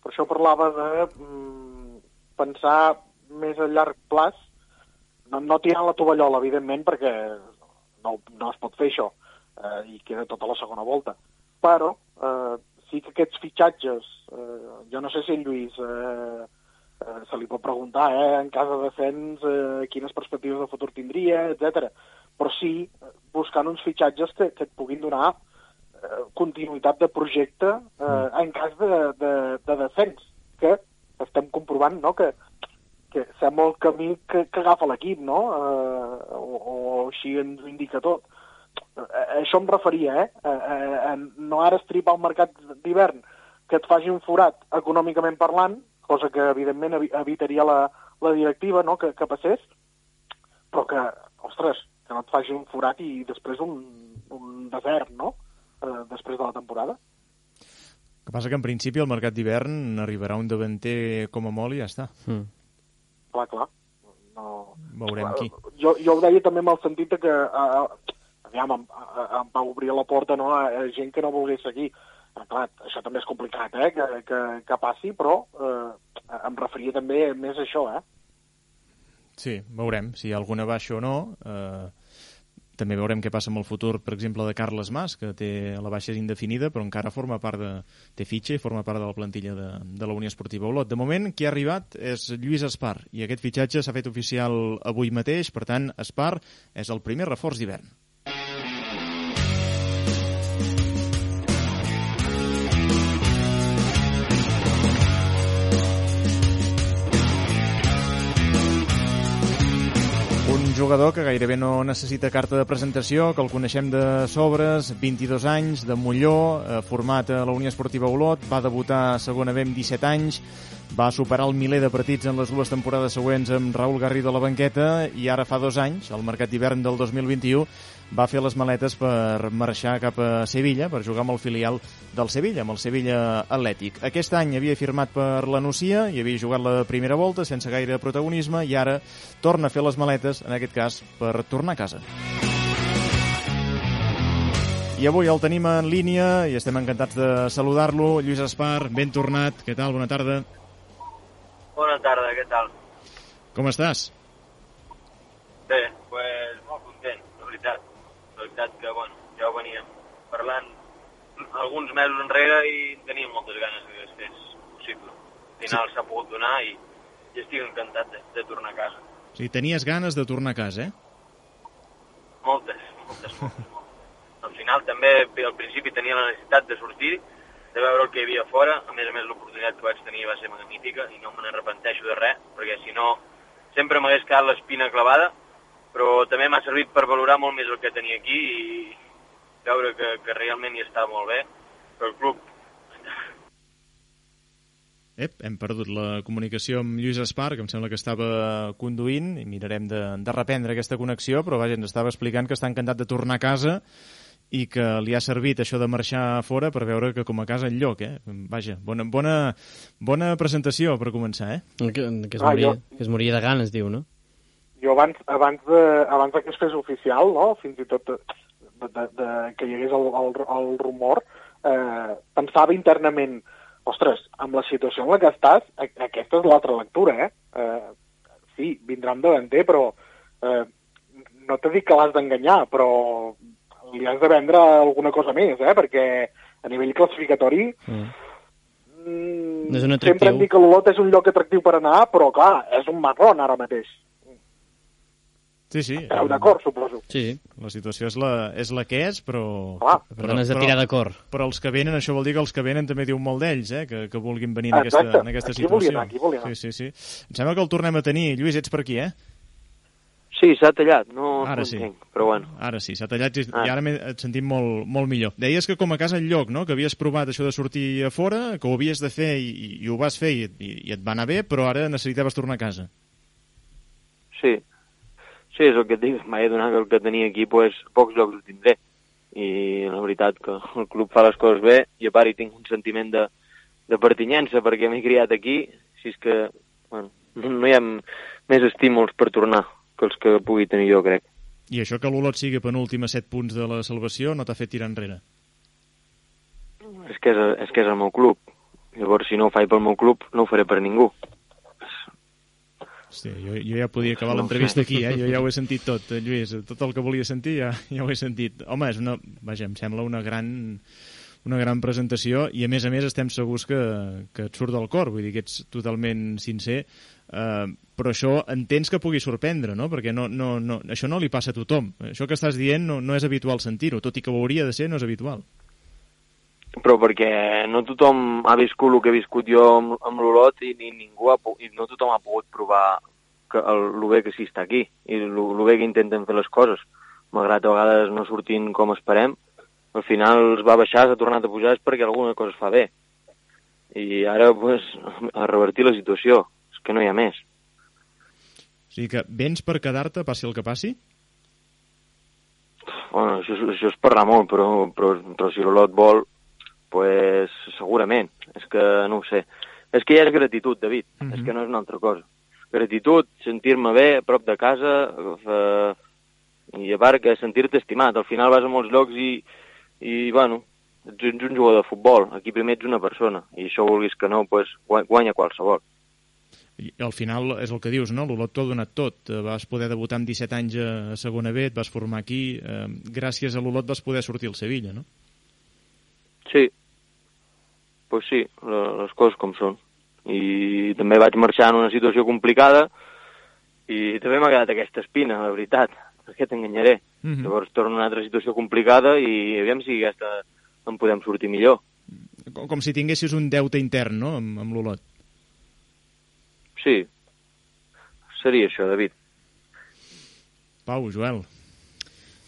Per això parlava de mm, pensar més a llarg plaç, no, no tirant la tovallola, evidentment, perquè no, no es pot fer això, eh, i queda tota la segona volta. Però eh, sí que aquests fitxatges, eh, jo no sé si en Lluís eh, eh, se li pot preguntar, eh, en cas de descens, eh, quines perspectives de futur tindria, etc. Però sí buscant uns fitxatges que, que et puguin donar eh, continuïtat de projecte eh, en cas de, de, de descens, que estem comprovant no? que, que sembla el camí que, que agafa l'equip, no? Eh, o, o així ens ho indica tot. Eh, a això em referia, eh? eh, eh, en no ara estripar un mercat d'hivern que et faci un forat econòmicament parlant, cosa que evidentment evi- evitaria la, la directiva no? que, que passés, però que, ostres, que no et faci un forat i després un, un desert, no?, eh, després de la temporada. El que passa que en principi al mercat d'hivern arribarà un davanter com a molt i ja està. Mm. Clar, clar. No... Veurem Clar, qui. Jo, jo ho deia també amb el sentit de que uh, aviam, em, eh, em va obrir la porta no, a, a gent que no volgués seguir. Eh, clar, això també és complicat, eh, que, que, que passi, però eh, em referia també més a això, eh? Sí, veurem si hi ha alguna baixa o no. Eh, també veurem què passa amb el futur, per exemple, de Carles Mas, que té la baixa indefinida, però encara forma part de... té fitxa i forma part de la plantilla de, de la Unió Esportiva Olot. De moment, qui ha arribat és Lluís Espar, i aquest fitxatge s'ha fet oficial avui mateix, per tant, Espar és el primer reforç d'hivern. Jugador que gairebé no necessita carta de presentació, que el coneixem de sobres, 22 anys, de Molló, eh, format a la Unió Esportiva Olot, va debutar a segona B amb 17 anys, va superar el miler de partits en les dues temporades següents amb Raül Garrido a la banqueta i ara fa dos anys, al mercat d'hivern del 2021, va fer les maletes per marxar cap a Sevilla, per jugar amb el filial del Sevilla, amb el Sevilla Atlètic. Aquest any havia firmat per la Nucia i havia jugat la primera volta sense gaire protagonisme i ara torna a fer les maletes, en aquest cas, per tornar a casa. I avui el tenim en línia i estem encantats de saludar-lo. Lluís Espar, ben tornat. Què tal? Bona tarda. Bona tarda, què tal? Com estàs? Bé, pues, molt content, la veritat. La veritat que, bueno, ja ho veníem parlant alguns mesos enrere i teníem moltes ganes que es fes possible. Al final s'ha pogut donar i, i estic encantat de, de tornar a casa. O sigui, tenies ganes de tornar a casa, eh? Moltes, moltes, moltes. moltes. Al final també, bé, al principi tenia la necessitat de sortir, de veure el que hi havia fora. A més a més, l'oportunitat que vaig tenir va ser magnífica i no me n'arrepenteixo de res, perquè si no sempre m'hagués quedat l'espina clavada, però també m'ha servit per valorar molt més el que tenia aquí i veure que, que realment hi està molt bé. Però el club Ep, hem perdut la comunicació amb Lluís Espar, que em sembla que estava conduint, i mirarem de, de reprendre aquesta connexió, però vaja, ens estava explicant que està encantat de tornar a casa i que li ha servit això de marxar fora per veure que com a casa enlloc, eh? Vaja, bona, bona, bona presentació per començar, eh? Que, que, es Ah, moria, jo- que es moria de ganes, diu, no? jo abans, abans, de, abans de que es fes oficial, no? fins i tot de, de, que hi hagués el, el, el rumor, eh, pensava internament, ostres, amb la situació en la que estàs, aquesta és l'altra lectura, eh? eh? Sí, vindrà amb davanter, però eh, no t'he dit que l'has d'enganyar, però li has de vendre alguna cosa més, eh? perquè a nivell classificatori Mm. mm, No és un atractiu. sempre hem dit que l'Olot és un lloc atractiu per anar, però clar, és un marrón ara mateix. Sí, sí. Esteu d'acord, suposo. Sí, sí. La situació és la, és la que és, però... Clar. Per tant, has de tirar de cor. Però els que venen, això vol dir que els que venen també diu molt d'ells, eh? que, que vulguin venir en aquesta, en aquesta Aquí situació. volia anar, aquí volia anar. Sí, sí, sí. Em sembla que el tornem a tenir. Lluís, ets per aquí, eh? Sí, s'ha tallat, no Ara no sí. entenc, però bueno. Ara sí, s'ha tallat i, Ah. i ara et sentim molt, molt millor. Deies que com a casa enlloc, no? que havies provat això de sortir a fora, que ho havies de fer i, i ho vas fer i, i, i et va anar bé, però ara necessitaves tornar a casa. Sí, sí, és el que et dic, m'he donat que el que tenia aquí, pues, pocs llocs el tindré. I la veritat que el club fa les coses bé i a part hi tinc un sentiment de, de pertinyença perquè m'he criat aquí, si és que, bueno, no hi ha més estímuls per tornar que els que pugui tenir jo, crec. I això que l'Olot sigui penúltim a 7 punts de la salvació no t'ha fet tirar enrere. És que és, és que és el meu club. Llavors, si no ho faig pel meu club, no ho faré per ningú. Hòstia, jo, jo ja podia acabar No l'entrevista aquí, eh? Jo ja ho he sentit tot, eh, Lluís. Tot el que volia sentir ja, ja ho he sentit. Home, és una, vaja, em sembla una gran, una gran presentació i, a més a més, estem segurs que, que et surt del cor. Vull dir que ets totalment sincer. Uh, però això entens que pugui sorprendre, no? Perquè no, no, no, això no li passa a tothom. Això que estàs dient no, no és habitual sentir-ho, tot i que ho hauria de ser, no és habitual. Però perquè no tothom ha viscut el que he viscut jo amb, amb l'Olot i, ni ningú ha, i no tothom ha pogut provar que el, el bé que sí està aquí i el, el bé que intenten fer les coses. Malgrat a vegades no sortint com esperem, al final es va baixar, s'ha tornat a pujar és perquè alguna cosa es fa bé. I ara, pues, a revertir la situació. És que no hi ha més. O sigui que vens per quedar-te, passi el que passi? Bueno, això, això és parlar molt, però, però, però si l'Olot vol, pues, segurament. És que no ho sé. És que ja és gratitud, David. Mm -hmm. És que no és una altra cosa. Gratitud, sentir-me bé, a prop de casa, eh, i a part que sentir-te estimat. Al final vas a molts llocs i, i bueno, ets, ets un jugador de futbol. Aquí primer ets una persona. I això vulguis que no, pues, gua- guanya qualsevol. I al final és el que dius, no? L'Olot t'ho ha donat tot. Eh, Vas poder debutar amb 17 anys a a segona B, et vas formar aquí. Eh, gràcies a l'Olot vas poder sortir al Sevilla, no? Sí, pues sí, le- les coses com són. I també vaig marxar en una situació complicada i també m'ha quedat aquesta espina, la veritat, perquè t'enganyaré. Mhm. Llavors torno a una altra situació complicada i aviam si aquesta en podem sortir millor. Com, com si tinguessis un deute intern, no?, amb, amb l'Olot. Sí, seria això, David. Pau, Joel.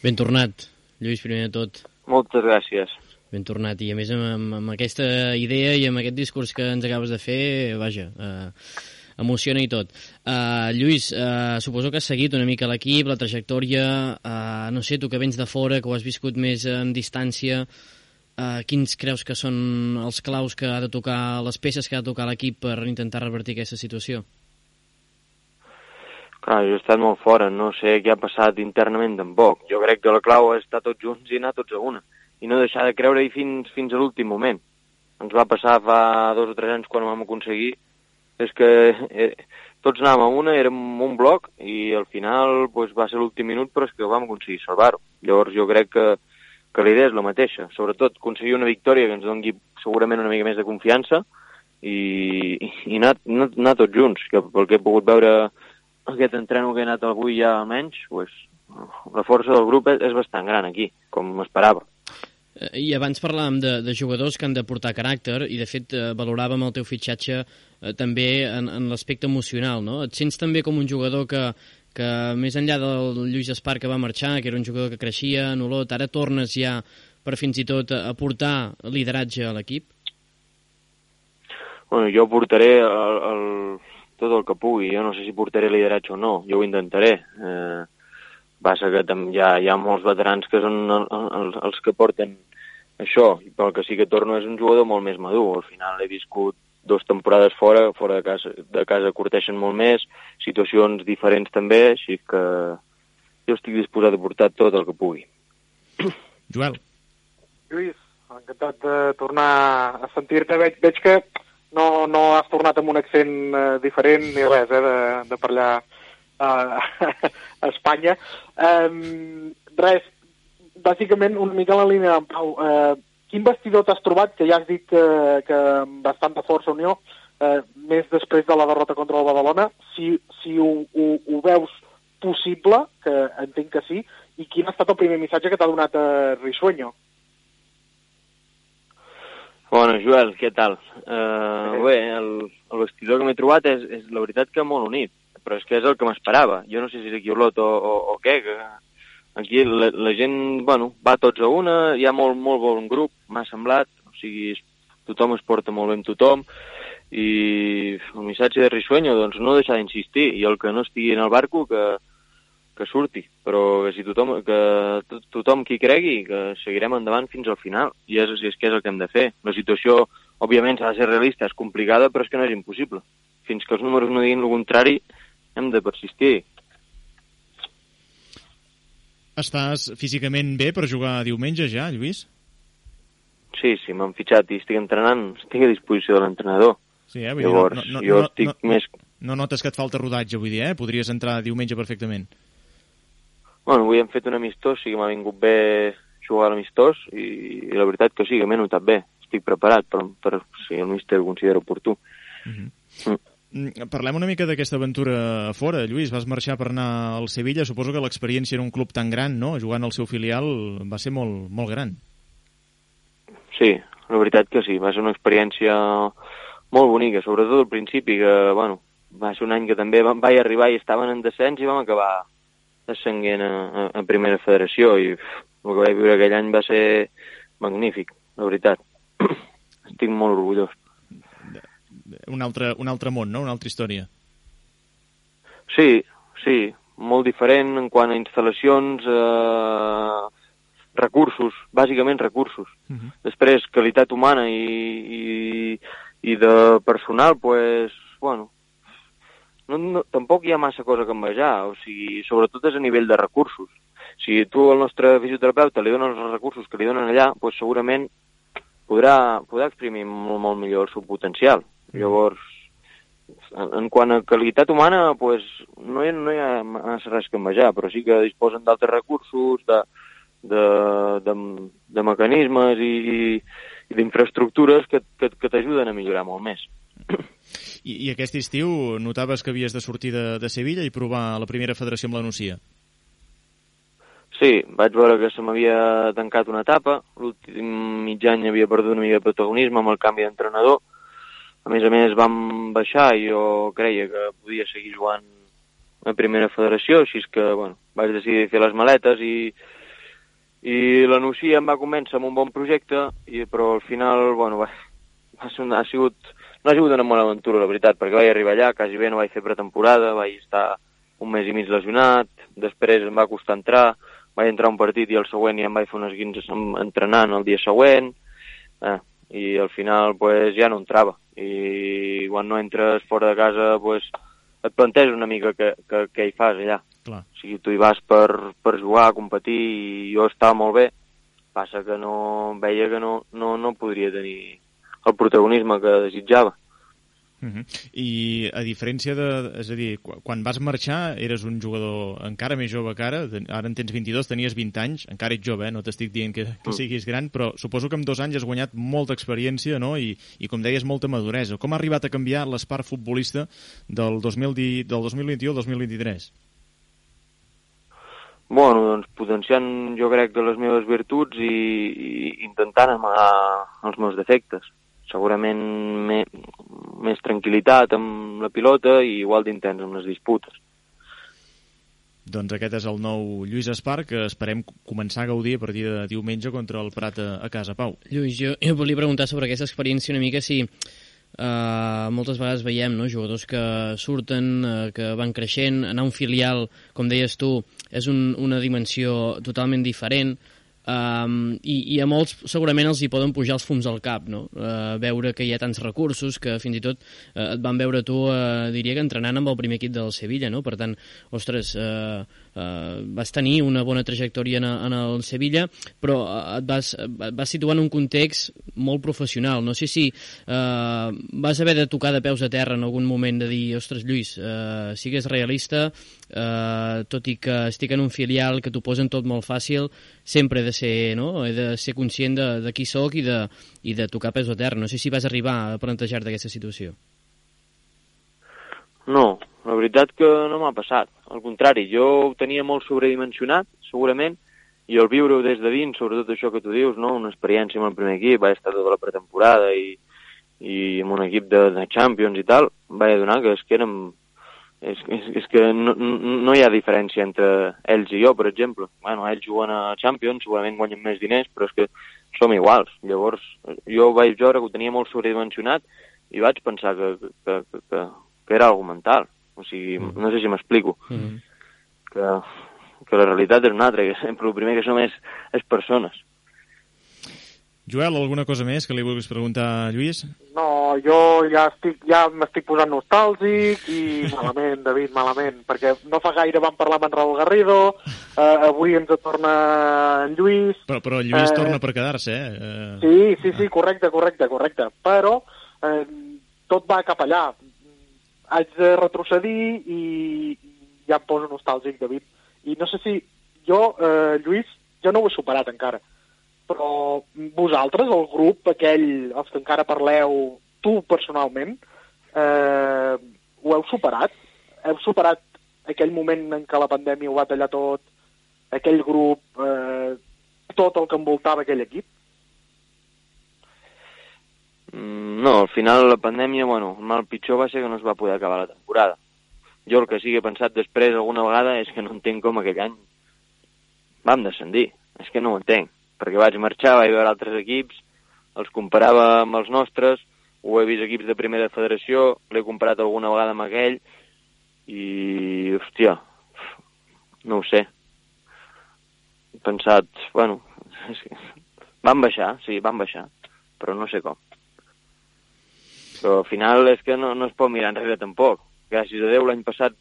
Ben tornat, Lluís, primer de tot. Moltes gràcies. Ben tornat, i a més amb, amb, aquesta idea i amb aquest discurs que ens acabes de fer, vaja, eh, emociona i tot. Uh, Lluís, uh, suposo que has seguit una mica l'equip, la trajectòria, uh, no sé, tu que vens de fora, que ho has viscut més en distància, uh, quins creus que són els claus que ha de tocar, les peces que ha de tocar l'equip per intentar revertir aquesta situació? Clar, jo he estat molt fora, no sé què ha passat internament tampoc. Jo crec que la clau és estar tots junts i anar tots a una, i no deixar de creure-hi fins, fins a l'últim moment. Ens va passar fa dos o tres anys quan ho vam aconseguir, és que eh, tots anàvem a una, érem un bloc, i al final pues, va ser l'últim minut, però és que vam aconseguir salvar-ho. Llavors jo crec que, que la idea és la mateixa, sobretot aconseguir una victòria que ens doni segurament una mica més de confiança i, i anar, anar, anar tots junts, que pel que he pogut veure aquest entreno que he anat avui ja almenys, pues, la força del grup és, és bastant gran aquí, com m'esperava. Eh, I abans parlàvem de, de jugadors que han de portar caràcter i, de fet, eh, valoràvem el teu fitxatge eh, també en, en l'aspecte emocional, no? Et sents també com un jugador que, que més enllà del Lluís Espar que va marxar, que era un jugador que creixia en Olot, ara tornes ja per fins i tot a portar lideratge a l'equip? Bueno, jo portaré el, el, tot el que pugui. Jo no sé si portaré lideratge o no, jo ho intentaré. Eh, passa que hi, ha, hi ha molts veterans que són el, el, els que porten això, i pel que sí que torno és un jugador molt més madur. Al final he viscut dues temporades fora, fora de casa, de casa curteixen molt més, situacions diferents també, així que jo estic disposat a portar tot el que pugui. Joel. Lluís, encantat de tornar a sentir-te. Veig, veig que no, no has tornat amb un accent eh, diferent ni res, eh, de, de allà eh, a Espanya. Um, res, bàsicament una mica la línia d'en Pau. Eh, quin vestidor t'has trobat, que ja has dit que, que amb bastanta força Unió, eh, més després de la derrota contra el Badalona, si, si ho, ho, ho veus possible, que entenc que sí, i quin ha estat el primer missatge que t'ha donat eh, Risueño? Bona, Joel, què tal? Uh, bé, el, el vestidor que m'he trobat és, és la veritat que molt unit, però és que és el que m'esperava. Jo no sé si és aquí Olot o, o, o què, que aquí la, la gent, bueno, va tots a una, hi ha molt, molt bon grup, m'ha semblat, o sigui, tothom es porta molt bé amb tothom, i el missatge de Risueño, doncs no deixar d'insistir, i el que no estigui en el barco, que, que surti, però que si tothom, que to tothom qui cregui que seguirem endavant fins al final, i és, és que és el que hem de fer. La situació, òbviament, s'ha de ser realista, és complicada, però és que no és impossible. Fins que els números no diguin el contrari, hem de persistir. Estàs físicament bé per jugar diumenge ja, Lluís? Sí, sí, m'han fitxat i estic entrenant, estic a disposició de l'entrenador. Sí, eh? Vull Llavors, dir, no, no, jo no, estic no, més... No notes que et falta rodatge, vull dir, eh? Podries entrar diumenge perfectament. Bueno, avui hem fet un amistós, o sigui, m'ha vingut bé jugar a l'amistós i, i la veritat que sí, que m'he notat bé. Estic preparat per, per si el míster ho considera oportú. Uh -huh. Mm. Mm, Parlem una mica d'aquesta aventura a fora. Lluís, vas marxar per anar al Sevilla. Suposo que l'experiència en un club tan gran, no? jugant al seu filial, va ser molt, molt gran. Sí, la veritat que sí. Va ser una experiència molt bonica, sobretot al principi, que, bueno, va ser un any que també vam, vaig arribar i estaven en descens i vam acabar descenguent a, a, a primera federació i uf, el que vaig viure aquell any va ser magnífic, la veritat. Estic molt orgullós. Un altre, un altre món, no? Una altra història. Sí, sí, molt diferent en quant a instal·lacions, eh, recursos, bàsicament recursos. Uh -huh. Després, qualitat humana i, i, i de personal, pues, bueno, no, no, tampoc hi ha massa cosa que envejar, o sigui, sobretot és a nivell de recursos. Si tu al nostre fisioterapeuta li dones els recursos que li donen allà, pues segurament podrà, podrà exprimir molt, molt millor el seu potencial. Llavors, en, en quant a qualitat humana, pues, no, hi, no hi ha massa res que envejar, però sí que disposen d'altres recursos, de, de, de, de mecanismes i, i d'infraestructures que, que, que t'ajuden a millorar molt més. I, I aquest estiu notaves que havies de sortir de, de Sevilla i provar la primera federació amb la Nucia. Sí, vaig veure que se m'havia tancat una etapa, l'últim mig any havia perdut una mica de protagonisme amb el canvi d'entrenador, a més a més vam baixar i jo creia que podia seguir jugant a primera federació, així que, bueno, vaig decidir fer les maletes i, i la Nucia em va convèncer amb un bon projecte, i, però al final, bueno, va, va ser, ha sigut, no ha sigut una bona aventura, la veritat, perquè vaig arribar allà, quasi bé no vaig fer pretemporada, vaig estar un mes i mig lesionat, després em va costar entrar, vaig entrar un partit i el següent ja em vaig fer unes guinces entrenant el dia següent, eh, i al final pues, ja no entrava. I quan no entres fora de casa pues, et planteges una mica què, què, què hi fas allà. Clar. O sigui, tu hi vas per, per jugar, competir, i jo estava molt bé, passa que no veia que no, no, no podria tenir el protagonisme que desitjava. Uh -huh. I a diferència de... És a dir, qu- quan vas marxar eres un jugador encara més jove que ara, ara en tens 22, tenies 20 anys, encara ets jove, eh? no t'estic dient que, que Mm. siguis gran, però suposo que en dos anys has guanyat molta experiència no? I, i, com deies, molta maduresa. Com ha arribat a canviar l'espart futbolista del, 2010, del 2021 al 2023? Bueno, doncs potenciant jo crec que les meves virtuts i, i intentant amagar els meus defectes. Segurament me, més tranquil·litat amb la pilota i igual d'intens amb les disputes. Doncs aquest és el nou Lluís Espar, que esperem començar a gaudir a partir de diumenge contra el Prat a, a casa. Pau. Lluís, jo, jo volia preguntar sobre aquesta experiència una mica si uh, moltes vegades veiem no, jugadors que surten, uh, que van creixent, anar a un filial, com deies tu, és un, una dimensió totalment diferent, Um, i, i a molts segurament els hi poden pujar els fums al cap no? uh, veure que hi ha tants recursos que fins i tot uh, et van veure tu uh, diria que entrenant amb el primer equip del Sevilla no? per tant, ostres uh, uh, vas tenir una bona trajectòria en, en el Sevilla però uh, et vas, et vas situar en un context molt professional no sé si uh, vas haver de tocar de peus a terra en algun moment de dir, ostres Lluís, uh, sigues realista uh, tot i que estic en un filial que t'ho posen tot molt fàcil sempre he de ser, no? he de ser conscient de, de qui sóc i de, i de tocar peus a terra. No sé si vas arribar a plantejar-te aquesta situació. No, la veritat que no m'ha passat. Al contrari, jo ho tenia molt sobredimensionat, segurament, i el viure-ho des de dins, sobretot això que tu dius, no? una experiència amb el primer equip, vaig estar tota la pretemporada i, i amb un equip de, de Champions i tal, vaig adonar que és que érem... És, és, és que no, no hi ha diferència entre ells i jo, per exemple. Bueno, ells juguen a Champions, segurament guanyen més diners, però és que som iguals. Llavors, jo vaig veure que ho tenia molt sobredimensionat i vaig pensar que, que, que, que, que era algo mental. O sigui, no sé si m'explico. Mm -hmm. Que, que la realitat és una altra, que sempre el primer que som és, és persones. Joel, alguna cosa més que li vulguis preguntar a Lluís? No, jo ja estic, ja m'estic posant nostàlgic i malament, David, malament, perquè no fa gaire vam parlar amb en Raúl Garrido, eh, avui ens torna en Lluís... Però, però Lluís Eh, torna per quedar-se, eh? eh? Sí, sí, sí, correcte, correcte, correcte. Però eh, tot va cap allà. Haig de retrocedir i ja em poso nostàlgic, David. I no sé si jo, eh, Lluís, jo no ho he superat encara. Però vosaltres, el grup aquell, els que encara parleu, tu personalment, eh, ho heu superat? Heu superat aquell moment en què la pandèmia ho va tallar tot, aquell grup, eh, tot el que envoltava aquell equip? Mm, No, al final la pandèmia, bueno, el mal pitjor va ser que no es va poder acabar la temporada. Jo el que sí que he pensat després alguna vegada és que no entenc com aquell any vam descendir. És que no ho entenc, perquè vaig marxar, vaig veure altres equips, els comparava amb els nostres, ho he vist equips de primera federació, l'he comparat alguna vegada amb aquell, i, hòstia, no ho sé. He pensat, bueno, és que van baixar, sí, van baixar, però no sé com. Però al final és que no, no es pot mirar enrere tampoc. Gràcies a Déu l'any passat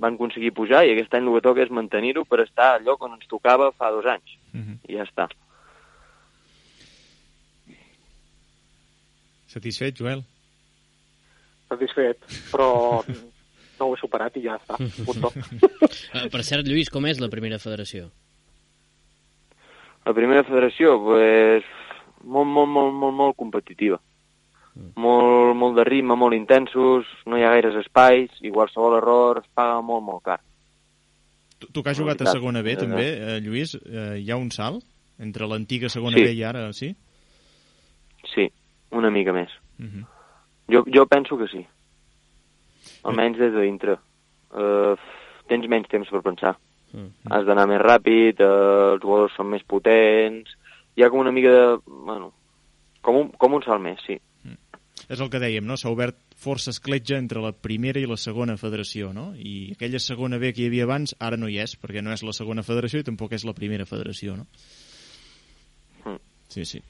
van aconseguir pujar i aquest any el que toca és mantenir-ho per estar al lloc on ens tocava fa dos anys. Mhm. I ja està. Satisfet, Joel? satisfet, però no ho he superat i ja està. Punto. Uh, per cert, Lluís, com és la primera federació? La primera federació, pues, molt, molt, molt, molt, molt competitiva. Molt, molt de ritme, molt intensos, no hi ha gaires espais, i qualsevol error es paga molt, molt car. Tu, tu que has jugat a segona B, eh, també, eh, Lluís, eh, hi ha un salt entre l'antiga segona Sí. B i ara, sí? Sí, una mica més. Uh -huh. Jo, jo penso que sí. Almenys des de dintre. Uh, tens menys temps per pensar. Mm. Has d'anar més ràpid, eh, els jugadors són més potents, hi ha com una mica de... Bueno, com un, com un salt més, sí. És el que dèiem, no? S'ha obert força escletja entre la primera i la segona federació, no? I aquella segona B que hi havia abans ara no hi és, perquè no és la segona federació i tampoc és la primera federació, no? Mm. Sí, sí.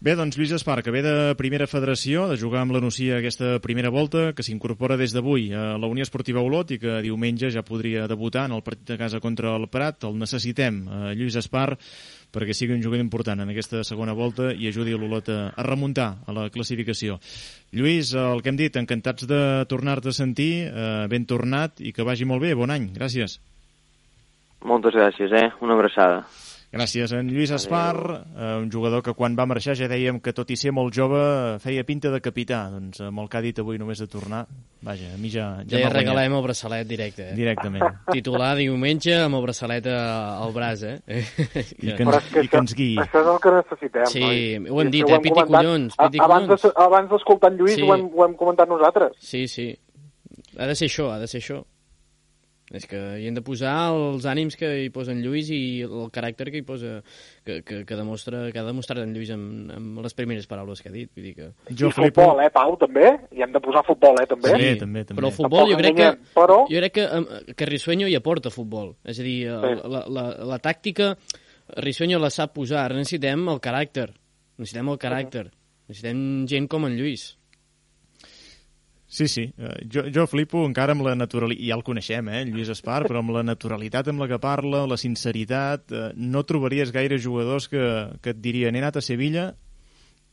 Bé, doncs Lluís Espar, que ve de primera federació, de jugar amb la Nucia aquesta primera volta, que s'incorpora des d'avui a la Unió Esportiva Olot i que diumenge ja podria debutar en el partit de casa contra el Prat. El necessitem, eh, Lluís Espar, perquè sigui un jugador important en aquesta segona volta i ajudi l'Olot a, a remuntar a la classificació. Lluís, el que hem dit, encantats de tornar-te a sentir, eh, ben tornat i que vagi molt bé. Bon any, gràcies. Moltes gràcies, eh? Una abraçada. Gràcies, en Lluís Espar, eh, un jugador que quan va marxar ja dèiem que tot i ser molt jove feia pinta de capità. Doncs amb el que ha dit avui només de tornar, vaja, a mi ja, ja Ja, regalem el braçalet directe, eh? directament. Titular diumenge amb el braçalet al braç, eh? I que ens, i que ens guiï. Això és el que necessitem, Sí, noi. ho hem dit, això eh? Piti collons, A- piti abans collons. de- Abans d'escoltar en Lluís Sí. ho, hem, ho hem comentat nosaltres. Sí, sí. Ha de ser això, ha de ser això. És que hi hem de posar els ànims que hi posa en Lluís i el caràcter que hi posa, que, que, que, demostra, que ha demostrat en Lluís amb, amb les primeres paraules que ha dit. Vull dir que... Jo I flipo... futbol, eh, Pau, també? I hem de posar futbol, eh, també? Sí, també, també. Però el futbol jo Tampoc crec que, però- jo crec que, que Risueño hi aporta futbol. És a dir, Sí. la, la, la, la tàctica Risueño la sap posar. Ara necessitem el caràcter. Necessitem el caràcter. Necessitem gent com en Lluís. Sí, sí. Eh, Jo, jo flipo encara amb la naturalitat, ja el coneixem, eh, Lluís Espar, però amb la naturalitat amb la que parla, la sinceritat, eh, no trobaries gaire jugadors que, que et dirien he anat a Sevilla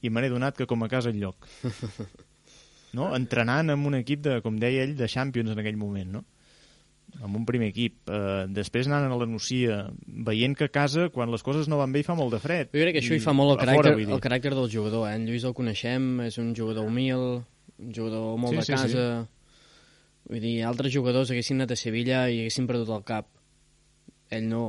i me n'he donat que com a casa el lloc. No? Entrenant amb un equip, de, com deia ell, de Champions en aquell moment, no? amb un primer equip. Eh, després anant a la Nucia, veient que a casa, quan les coses no van bé, hi fa molt de fred. Jo crec que això I hi fa molt el caràcter, fora, el caràcter del jugador. Eh? En Lluís el coneixem, és un jugador humil, un jugador molt Sí, de sí, casa. Vull dir, altres jugadors haguessin anat a Sevilla i haguessin perdut el cap. Ell no.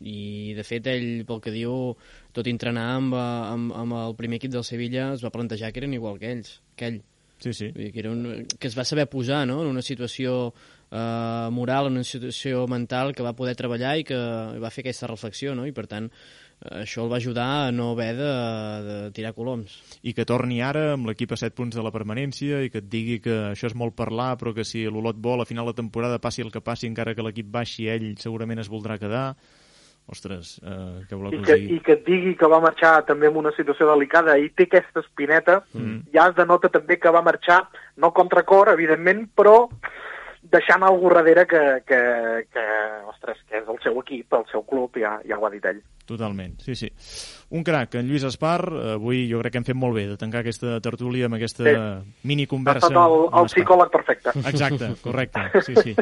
I, de fet, ell, pel que diu, tot entrenar amb, amb, amb el primer equip del Sevilla, es va plantejar que eren igual que ells, que ell. Sí, sí. Vull dir, que, era un, que es va saber posar no? en una situació eh, moral, en una situació mental que va poder treballar i que va fer aquesta reflexió, no? i per tant això el va ajudar a no haver de, de tirar coloms. i que torni ara amb l'equip a 7 punts de la permanència i que et digui que això és molt parlar però que si l'Olot vol a final de temporada passi el que passi encara que l'equip baixi ell segurament es voldrà quedar ostres, eh, què voleu I que que? I que et digui que va marxar també en una situació delicada i té aquesta espineta, Mm. ja es denota també que va marxar, no contra cor, evidentment, però deixant algú darrere que, que, que, ostres, que és el seu equip, el seu club, ja, ja ho ha dit ell. Totalment, sí, sí. Un crac, en Lluís Espar, eh, avui jo crec que hem fet molt bé de tancar aquesta tertúlia amb aquesta Sí. mini Ha conversa. estat el, el psicòleg perfecte. Exacte, correcte, sí, sí.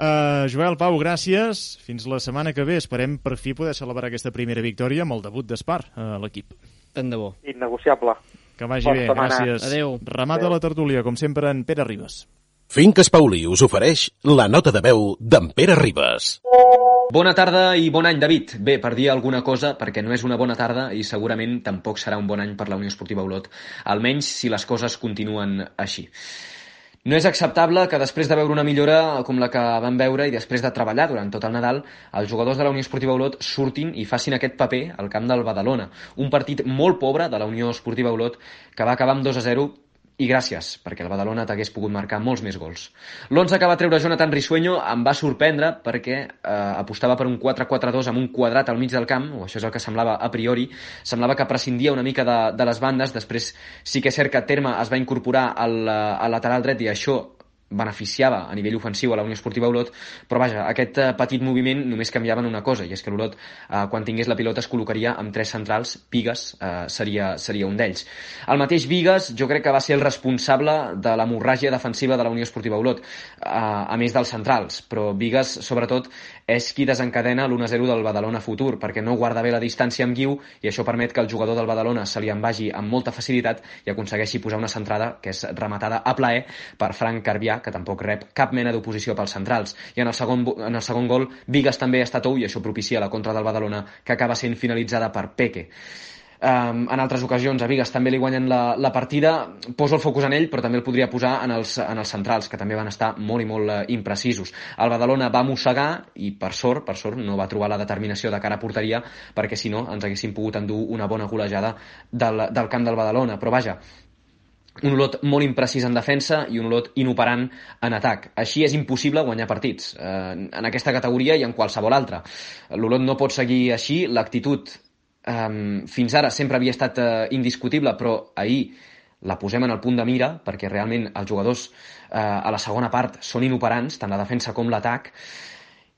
Uh, Joel, Pau, gràcies. Fins la setmana que ve. Esperem per fi poder celebrar aquesta primera victòria amb el debut d'Espar a l'equip. Tant de bo. Innegociable. Que vagi Bona bé, setmana. gràcies. Adéu. Remata la tertúlia, com sempre, en Pere Ribas. Finques Pauli us ofereix la nota de veu d'en Pere Ribas. Bona tarda i bon any, David. Bé, per dir alguna cosa, perquè no és una bona tarda i segurament tampoc serà un bon any per la Unió Esportiva Olot, almenys si les coses continuen així. No és acceptable que després de veure una millora com la que vam veure i després de treballar durant tot el Nadal, els jugadors de la Unió Esportiva Olot surtin i facin aquest paper al camp del Badalona. Un partit molt pobre de la Unió Esportiva Olot que va acabar amb 2 a 0 i gràcies, perquè el Badalona t'hagués pogut marcar molts més gols. L'11 que va treure Jonathan Risueño em va sorprendre perquè eh, apostava per un 4-4-2 amb un quadrat al mig del camp, o això és el que semblava a priori, semblava que prescindia una mica de, de les bandes, després sí que és cert que Terma es va incorporar al, eh, al lateral dret i això beneficiava a nivell ofensiu a la Unió Esportiva Olot, però vaja, aquest eh, petit moviment només canviava en una cosa, i és que l'Olot, eh, quan tingués la pilota, es col·locaria amb tres centrals, Vigues eh, seria, seria un d'ells. El mateix Vigues jo crec que va ser el responsable de l'hemorràgia defensiva de la Unió Esportiva Olot, eh, a més dels centrals, però Vigues, sobretot, és qui desencadena l'1-0 del Badalona futur, perquè no guarda bé la distància amb Guiu i això permet que el jugador del Badalona se li en vagi amb molta facilitat i aconsegueixi posar una centrada que és rematada a plaer per Frank Carbià, que tampoc rep cap mena d'oposició pels centrals. I en el segon, en el segon gol, Vigues també està tou i això propicia la contra del Badalona, que acaba sent finalitzada per Peque. Um, en altres ocasions a Vigas també li guanyen la, la partida. Poso el focus en ell, però també el podria posar en els, en els centrals, que també van estar molt i molt uh, imprecisos. El Badalona va mossegar i, per sort, per sort, no va trobar la determinació de cara a porteria, perquè si no ens haguéssim pogut endur una bona golejada del, del camp del Badalona. Però vaja, un Olot molt imprecís en defensa i un Olot inoperant en atac. Així és impossible guanyar partits, eh, en aquesta categoria i en qualsevol altra. L'Olot no pot seguir així, l'actitud um, fins ara sempre havia estat uh, indiscutible, però ahir la posem en el punt de mira perquè realment els jugadors uh, a la segona part són inoperants, tant la defensa com l'atac,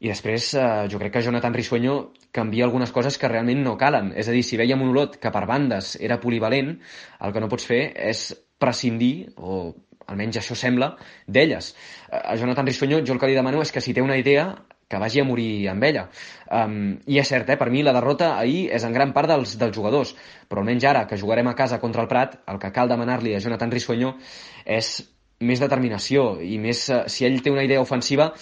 i després uh, jo crec que Jonathan Risueño canvia algunes coses que realment no calen. És a dir, si veiem un Olot que per bandes era polivalent, el que no pots fer és prescindir, o almenys això sembla, d'elles. A Jonathan Risueño jo el que li demano és que si té una idea que vagi a morir amb ella. Um, I és cert, eh, per mi la derrota ahir és en gran part dels, dels jugadors, però almenys ara que jugarem a casa contra el Prat, el que cal demanar-li a Jonathan Risueño és més determinació i més, uh, si ell té una idea ofensiva,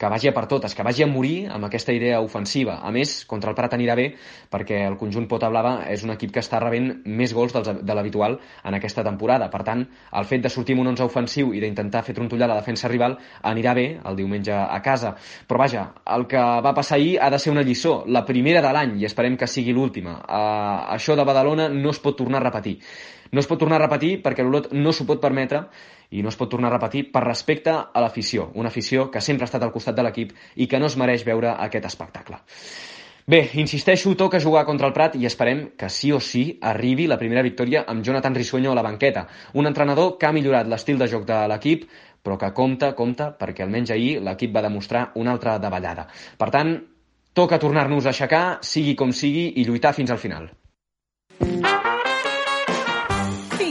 que vagi a per totes, que vagi a morir amb aquesta idea ofensiva. A més, contra el Prat anirà bé perquè el conjunt Pota Blava és un equip que està rebent més gols dels, de l'habitual en aquesta temporada. Per tant, el fet de sortir amb un 11 ofensiu i d'intentar fer trontollar la defensa rival anirà bé el diumenge a casa. Però vaja, el que va passar ahir ha de ser una lliçó, la primera de l'any, i esperem que sigui l'última. Uh, això de Badalona no es pot tornar a repetir. No es pot tornar a repetir perquè l'Olot no s'ho pot permetre i no es pot tornar a repetir per respecte a l'afició, una afició que sempre ha estat al costat de l'equip i que no es mereix veure aquest espectacle. Bé, insisteixo, toca jugar contra el Prat i esperem que sí o sí arribi la primera victòria amb Jonathan Risueño a la banqueta. Un entrenador que ha millorat l'estil de joc de l'equip, però que compta, compta, perquè almenys ahir l'equip va demostrar una altra davallada. Per tant, toca tornar-nos a aixecar, sigui com sigui, i lluitar fins al final.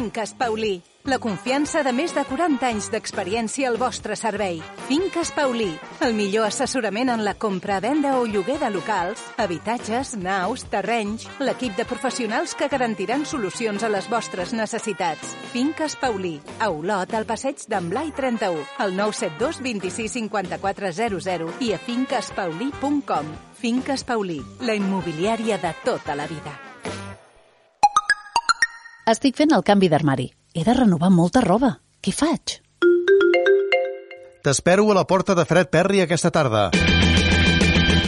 Finques Paulí. La confiança de més de 40 anys d'experiència al vostre servei. Finques Paulí. El millor assessorament en la compra, venda o lloguer de locals, habitatges, naus, terrenys. L'equip de professionals que garantiran solucions a les vostres necessitats. Finques Paulí. A Olot, al passeig d'en Blai 31. Al 972 26 54 00 i a finquespaulí.com. Finques Paulí. La immobiliària de tota la vida. Estic fent el canvi d'armari. He de renovar molta roba. Què faig? T'espero a la porta de Fred Perry aquesta tarda.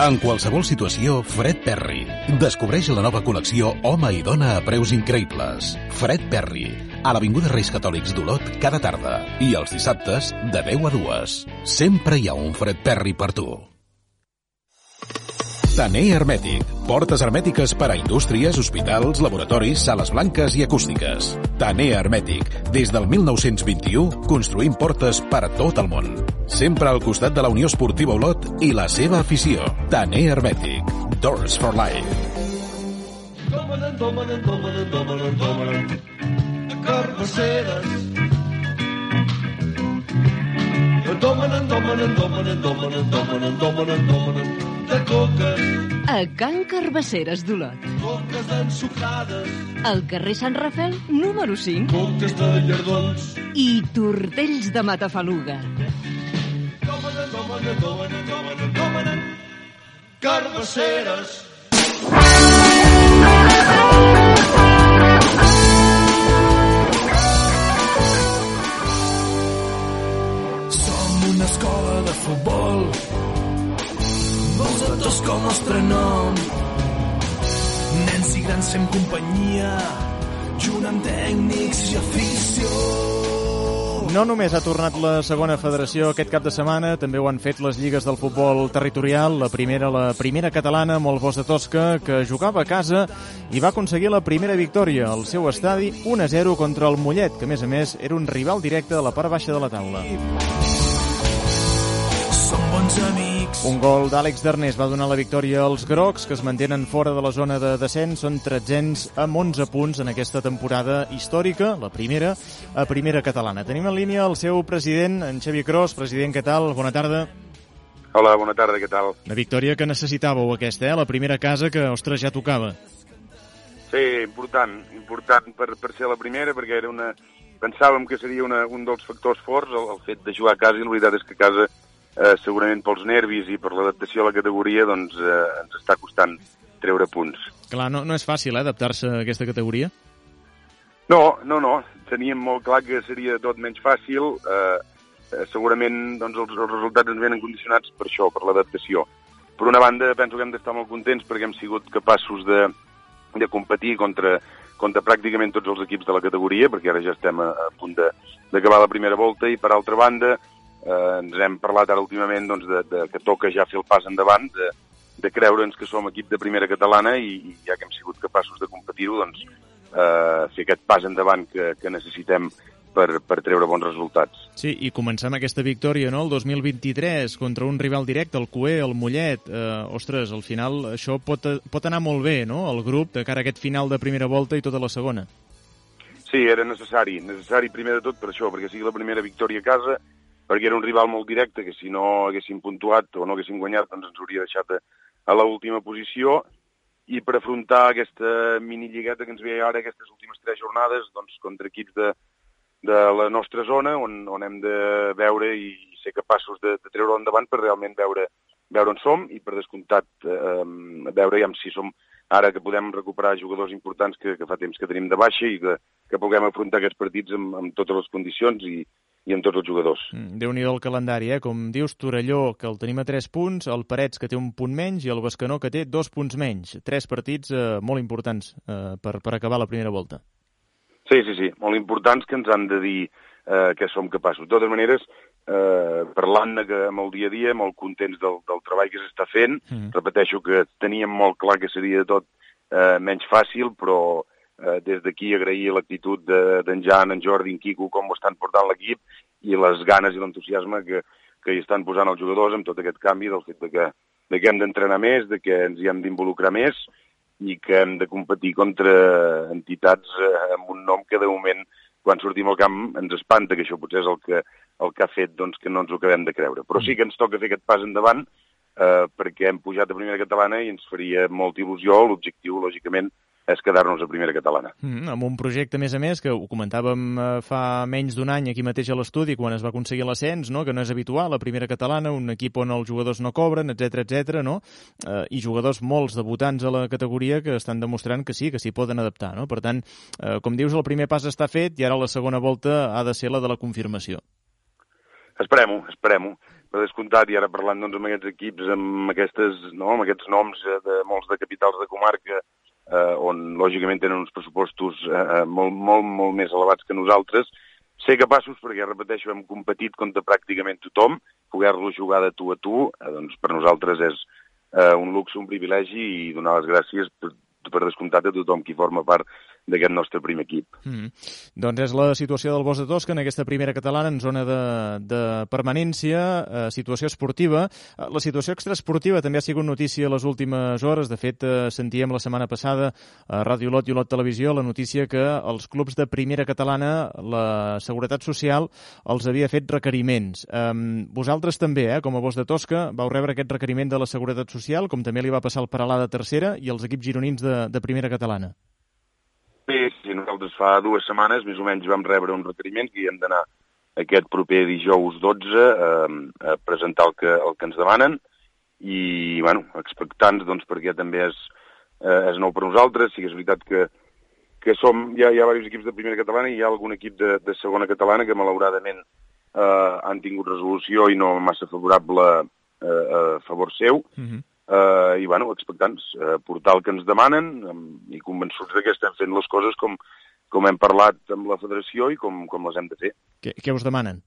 En qualsevol situació, Fred Perry. Descobreix la nova col·lecció Home i Dona a preus increïbles. Fred Perry, a l'Avinguda Reis Catòlics d'Olot cada tarda. I els dissabtes, de 10 a 2. Sempre hi ha un Fred Perry per tu. Taner Hermètic. Portes hermètiques per a indústries, hospitals, laboratoris, sales blanques i acústiques. Taner Hermètic. Des del 1921, construïm portes per a tot el món. Sempre al costat de la Unió Esportiva Olot i la seva afició. Taner Hermètic. Doors for Life. Domanen, domanen, domanen, domanen, domanen. Carbasseres. Domanen, domanen, domanen, domanen, domanen, domanen, domanen. De coques, A Can Carbasseres d'Olot. coques ensucrades, Al carrer Sant Rafel, número 5. coques de llardons. I tortells de Matafaluga. Domanen, domanen, domanen, domanen, domanen. Carbasseres. Som una escola de futbol Molts de tots com el nostre nom Nens i grans fem companyia Junt amb tècnics i afició. No només ha tornat la segona federació aquest cap de setmana, també ho han fet les lligues del futbol territorial, la primera, la primera catalana, molt bos de Tosca, que jugava a casa i va aconseguir la primera victòria al seu estadi 1-0 contra el Mollet, que a més a més era un rival directe de la part baixa de la taula. Som bons amics Un gol d'Àlex Darnés va donar la victòria als grocs, que es mantenen fora de la zona de descens. Són tretzens amb 11 punts en aquesta temporada històrica, la primera, a primera catalana. Tenim en línia el seu president, en Xavi Cros. President, què tal? Bona tarda. Hola, bona tarda, què tal? La victòria que necessitàveu aquesta, eh? La primera casa que, ostres, ja tocava. Sí, important, important per, per ser la primera, perquè era una... pensàvem que seria una, un dels factors forts, el, el fet de jugar a casa, i la veritat és que a casa, eh, segurament pels nervis i per l'adaptació a la categoria, doncs eh, ens està costant treure punts. Clar, no, no és fàcil, eh, adaptar-se a aquesta categoria. No, no, no. Teníem molt clar que seria tot menys fàcil. Eh, eh, segurament doncs, els, els resultats ens venen condicionats per això, per l'adaptació. Per una banda, penso que hem d'estar molt contents perquè hem sigut capaços de, de competir contra, contra pràcticament tots els equips de la categoria, perquè ara ja estem a, a punt de- d'acabar la primera volta, i per altra banda, eh, ens hem parlat ara últimament doncs, de, de, que toca ja fer el pas endavant, de, de creure'ns que som equip de primera catalana i, i ja que hem sigut capaços de competir-ho, doncs eh, fer aquest pas endavant que, que necessitem per, per treure bons resultats. Sí, i començar amb aquesta victòria, no?, el 2023, contra un rival directe, el Cué, el Mollet. Eh, ostres, al final això pot, pot anar molt bé, no?, el grup, de cara a aquest final de primera volta i tota la segona. Sí, era necessari. Necessari primer de tot per això, perquè sigui la primera victòria a casa, perquè era un rival molt directe, que si no haguéssim puntuat o no haguéssim guanyat, doncs ens hauria deixat a, a l'última posició, i per afrontar aquesta mini-lligueta que ens ve ara, aquestes últimes tres jornades, doncs contra equips de, de la nostra zona, on, on hem de veure i ser capaços de, de treure endavant per realment veure, veure on som i per descomptat eh, veure ja si som ara que podem recuperar jugadors importants que, que fa temps que tenim de baixa i que, que puguem afrontar aquests partits amb, amb totes les condicions i, i amb tots els jugadors. Mm, Déu-n'hi-do el calendari, eh? Com dius, Torelló, que el tenim a 3 punts, el Parets, que té un punt menys, i el Bescanó, que té dos punts menys. Tres partits eh, molt importants eh, per, per acabar la primera volta. Sí, sí, sí, molt importants que ens han de dir eh, que som capaços. De totes maneres, eh, parlant que amb el dia a dia, molt contents del, del treball que s'està fent, Mm. repeteixo que teníem molt clar que seria tot eh, menys fàcil, però eh, des d'aquí agrair l'actitud de- d'en Jan, en Jordi, en Quico, com ho estan portant l'equip i les ganes i l'entusiasme que, que hi estan posant els jugadors amb tot aquest canvi del fet de que, de que hem d'entrenar més, de que ens hi hem d'involucrar més i que hem de competir contra entitats eh, amb un nom que de moment quan sortim al camp ens espanta, que això potser és el que, el que ha fet doncs, que no ens ho acabem de creure. Però sí que ens toca fer aquest pas endavant eh, perquè hem pujat a primera catalana i ens faria molta il·lusió. L'objectiu, lògicament, és quedar-nos a primera catalana. Mm, amb un projecte, a més a més, que ho comentàvem eh, fa menys d'un any aquí mateix a l'estudi, quan es va aconseguir l'ascens, no? que no és habitual, la primera catalana, un equip on els jugadors no cobren, etc etc no? Eh, i jugadors molts debutants a la categoria que estan demostrant que sí, que s'hi poden adaptar. No? Per tant, eh, com dius, el primer pas està fet i ara la segona volta ha de ser la de la confirmació. Esperem-ho, esperem-ho. Per descomptat, i ara parlant doncs, amb aquests equips, amb, aquestes, no, amb aquests noms eh, de molts de capitals de comarca, eh, on lògicament tenen uns pressupostos eh, molt, molt, molt més elevats que nosaltres, ser capaços, perquè repeteixo, hem competit contra pràcticament tothom, poder-lo jugar de tu a tu, eh, doncs per nosaltres és eh, un luxe, un privilegi i donar les gràcies per, per descomptat a tothom qui forma part d'aquest nostre primer equip. Mm. Doncs és la situació del Bos de Tosca en aquesta primera catalana en zona de, de permanència, eh, situació esportiva. Eh, La situació extraesportiva també ha sigut notícia les últimes hores. De fet, eh, sentíem la setmana passada a Ràdio Lot i Olot Televisió la notícia que els clubs de primera catalana, la Seguretat Social, els havia fet requeriments. Eh, vosaltres també, eh, com a Bos de Tosca, vau rebre aquest requeriment de la Seguretat Social, com també li va passar al Paralà de tercera i als equips gironins de, de primera catalana. Sí, sí, nosaltres fa dues setmanes més o menys vam rebre un requeriment que hi hem d'anar aquest proper dijous 12 eh, a presentar el que, el que ens demanen i, bueno, expectants, doncs, perquè també és, eh, és nou per nosaltres. Sí que és veritat que, que som, hi ha, hi ha diversos equips de primera catalana i hi ha algun equip de, de segona catalana que malauradament eh, han tingut resolució i no massa favorable eh, a favor seu. Mm -hmm. Uh, I, bueno, expectants, uh, portar el que ens demanen i convençuts que estem fent les coses com, com hem parlat amb la federació i com, com les hem de fer. Què, què us demanen?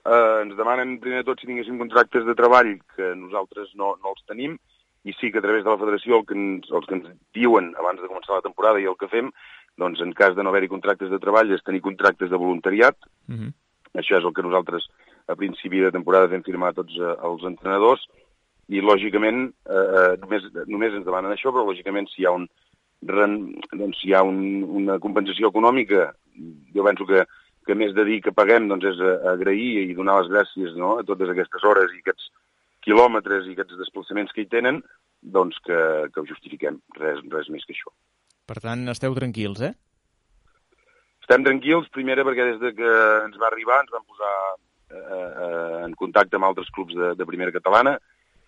Uh, ens demanen, primer de tot, si tinguéssim contractes de treball, que nosaltres no, no els tenim, i sí que a través de la federació el que ens, els que ens diuen abans de començar la temporada i el que fem, doncs en cas de no haver-hi contractes de treball és tenir contractes de voluntariat. Mm -hmm. Això és el que nosaltres a principi de temporada vam firmar tots uh, els entrenadors, i lògicament eh, només, només ens demanen això, però lògicament si hi ha, un, doncs, si hi ha un, una compensació econòmica, jo penso que, que més de dir que paguem doncs és agrair i donar les gràcies no, a totes aquestes hores i aquests quilòmetres i aquests desplaçaments que hi tenen, doncs que, que ho justifiquem, res, res més que això. Per tant, esteu tranquils, eh? Estem tranquils, primera perquè des de que ens va arribar ens vam posar eh, eh, en contacte amb altres clubs de, de primera catalana,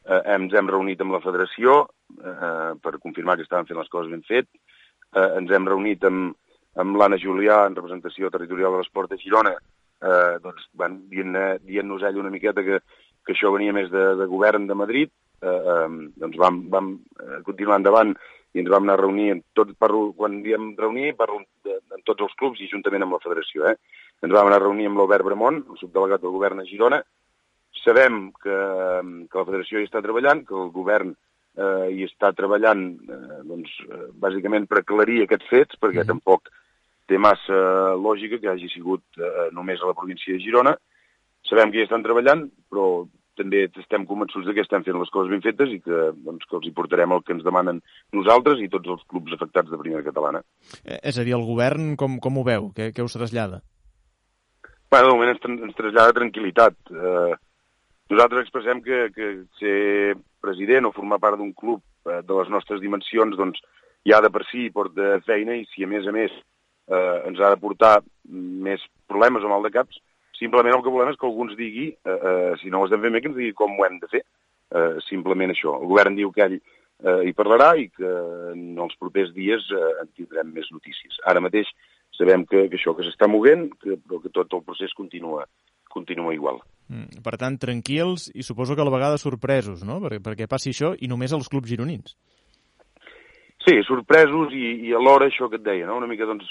eh, ens hem reunit amb la federació eh, per confirmar que estaven fent les coses ben fet, eh, ens hem reunit amb, amb l'Anna Julià, en representació territorial de l'esport de Girona, eh, doncs, van dient-nos dient ell una miqueta que, que això venia més de, de govern de Madrid, eh, eh, doncs vam, vam eh, continuar endavant i ens vam anar a reunir, tot, parlo, quan diem reunir, parlo de, en tots els clubs i juntament amb la federació. Eh? Ens vam anar a reunir amb l'Albert Bremont, el subdelegat del govern a Girona. Sabem que, que la federació hi està treballant, que el govern eh, hi està treballant eh, doncs, eh, bàsicament per aclarir aquests fets, perquè mm -hmm. tampoc té massa lògica que hagi sigut eh, només a la província de Girona. Sabem que hi estan treballant, però també estem convençuts que estem fent les coses ben fetes i que, doncs, que els hi portarem el que ens demanen nosaltres i tots els clubs afectats de primera catalana. Eh, és a dir, el govern com, com ho veu? Què, què us trasllada? Bueno, de moment ens, ens trasllada tranquil·litat. Eh, nosaltres expressem que, que ser president o formar part d'un club eh, de les nostres dimensions doncs, ja de per si porta feina i si a més a més eh, ens ha de portar més problemes o mal de caps, Simplement el que volem és que algú ens digui, eh, eh, si no ho estem fent bé, que ens digui com ho hem de fer. Eh, simplement això. El govern diu que ell eh, hi parlarà i que en els propers dies eh, en tindrem més notícies. Ara mateix sabem que, que això que s'està movent, que, però que tot el procés continua, continua igual. Mm, per tant, tranquils i suposo que a la vegada sorpresos, no?, perquè, perquè passi això i només als clubs gironins. Sí, sorpresos i, i alhora això que et deia, no? una mica doncs,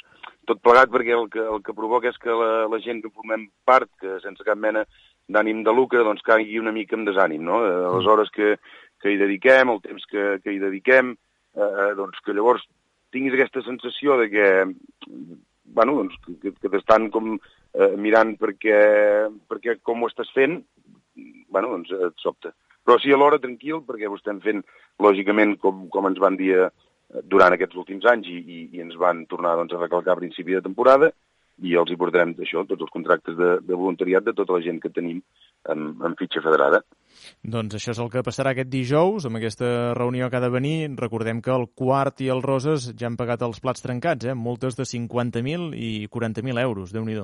tot plegat perquè el que, el que provoca és que la, la gent que formem part, que sense cap mena d'ànim de lucre, doncs caigui una mica en desànim, no? Eh, les hores que, que hi dediquem, el temps que, que hi dediquem, eh, eh, doncs que llavors tinguis aquesta sensació de que, bueno, doncs, que, que t'estan com eh, mirant perquè, perquè com ho estàs fent, bueno, doncs et sobta. Però sí alhora tranquil, perquè ho estem fent, lògicament, com, com ens van dir durant aquests últims anys i, i, i ens van tornar doncs, a recalcar a principi de temporada i els hi portarem això, tots els contractes de, de voluntariat de tota la gent que tenim en, en fitxa federada. Doncs això és el que passarà aquest dijous, amb aquesta reunió que ha de venir. Recordem que el Quart i el Roses ja han pagat els plats trencats, eh? multes de 50.000 i 40.000 euros, déu nhi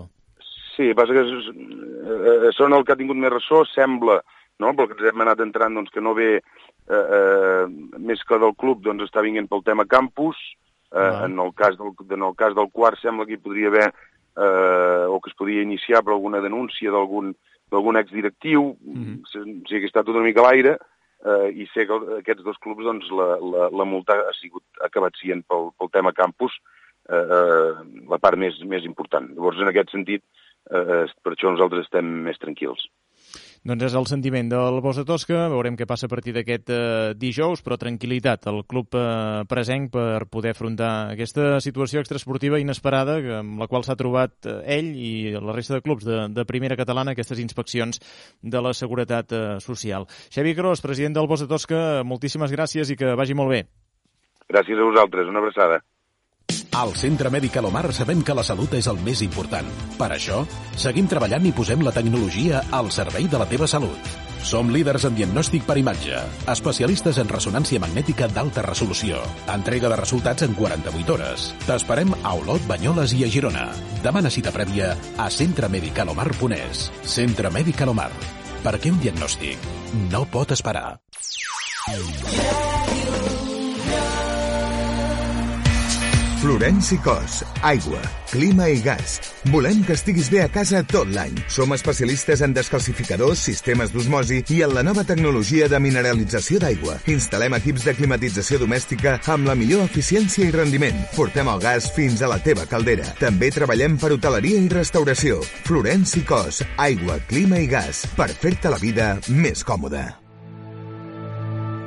Sí, passa que és, eh, són el que ha tingut més ressò, sembla, no? pel que ens hem anat entrant, doncs, que no ve eh, eh, més que del club, doncs està vinguent pel tema campus, eh, ah. en, el cas del, en el cas del quart sembla que hi podria haver, eh, o que es podia iniciar per alguna denúncia d'algun d'algun exdirectiu, mm -hmm. o sigui que està tot una mica a l'aire, eh, i sé que aquests dos clubs, doncs, la, la, la multa ha sigut ha acabat sent pel, pel tema campus eh, eh, la part més, més important. Llavors, en aquest sentit, eh, per això nosaltres estem més tranquils. Doncs és el sentiment del Bosa Tosca. Veurem què passa a partir d'aquest eh, dijous, però tranquil·litat al club eh, presenc per poder afrontar aquesta situació extraesportiva inesperada amb la qual s'ha trobat eh, ell i la resta de clubs de, de primera catalana aquestes inspeccions de la seguretat eh, social. Xavi Gros, president del Bosa Tosca, moltíssimes gràcies i que vagi molt bé. Gràcies a vosaltres. Una abraçada. Al Centre Mèdic Alomar sabem que la salut és el més important. Per això, seguim treballant i posem la tecnologia al servei de la teva salut. Som líders en diagnòstic per imatge, especialistes en ressonància magnètica d'alta resolució, entrega de resultats en 48 hores. T'esperem a Olot, Banyoles i a Girona. Demana cita prèvia a centremedicalomar.es. Centre Mèdic Alomar. Perquè un diagnòstic no pot esperar. Florenci Cos, aigua, clima i gas. Volem que estiguis bé a casa tot l'any. Som especialistes en descalcificadors, sistemes d'osmosi i en la nova tecnologia de mineralització d'aigua. Instal·lem equips de climatització domèstica amb la millor eficiència i rendiment. Portem el gas fins a la teva caldera. També treballem per hoteleria i restauració. Florenci Cos, aigua, clima i gas. Per fer-te la vida més còmoda.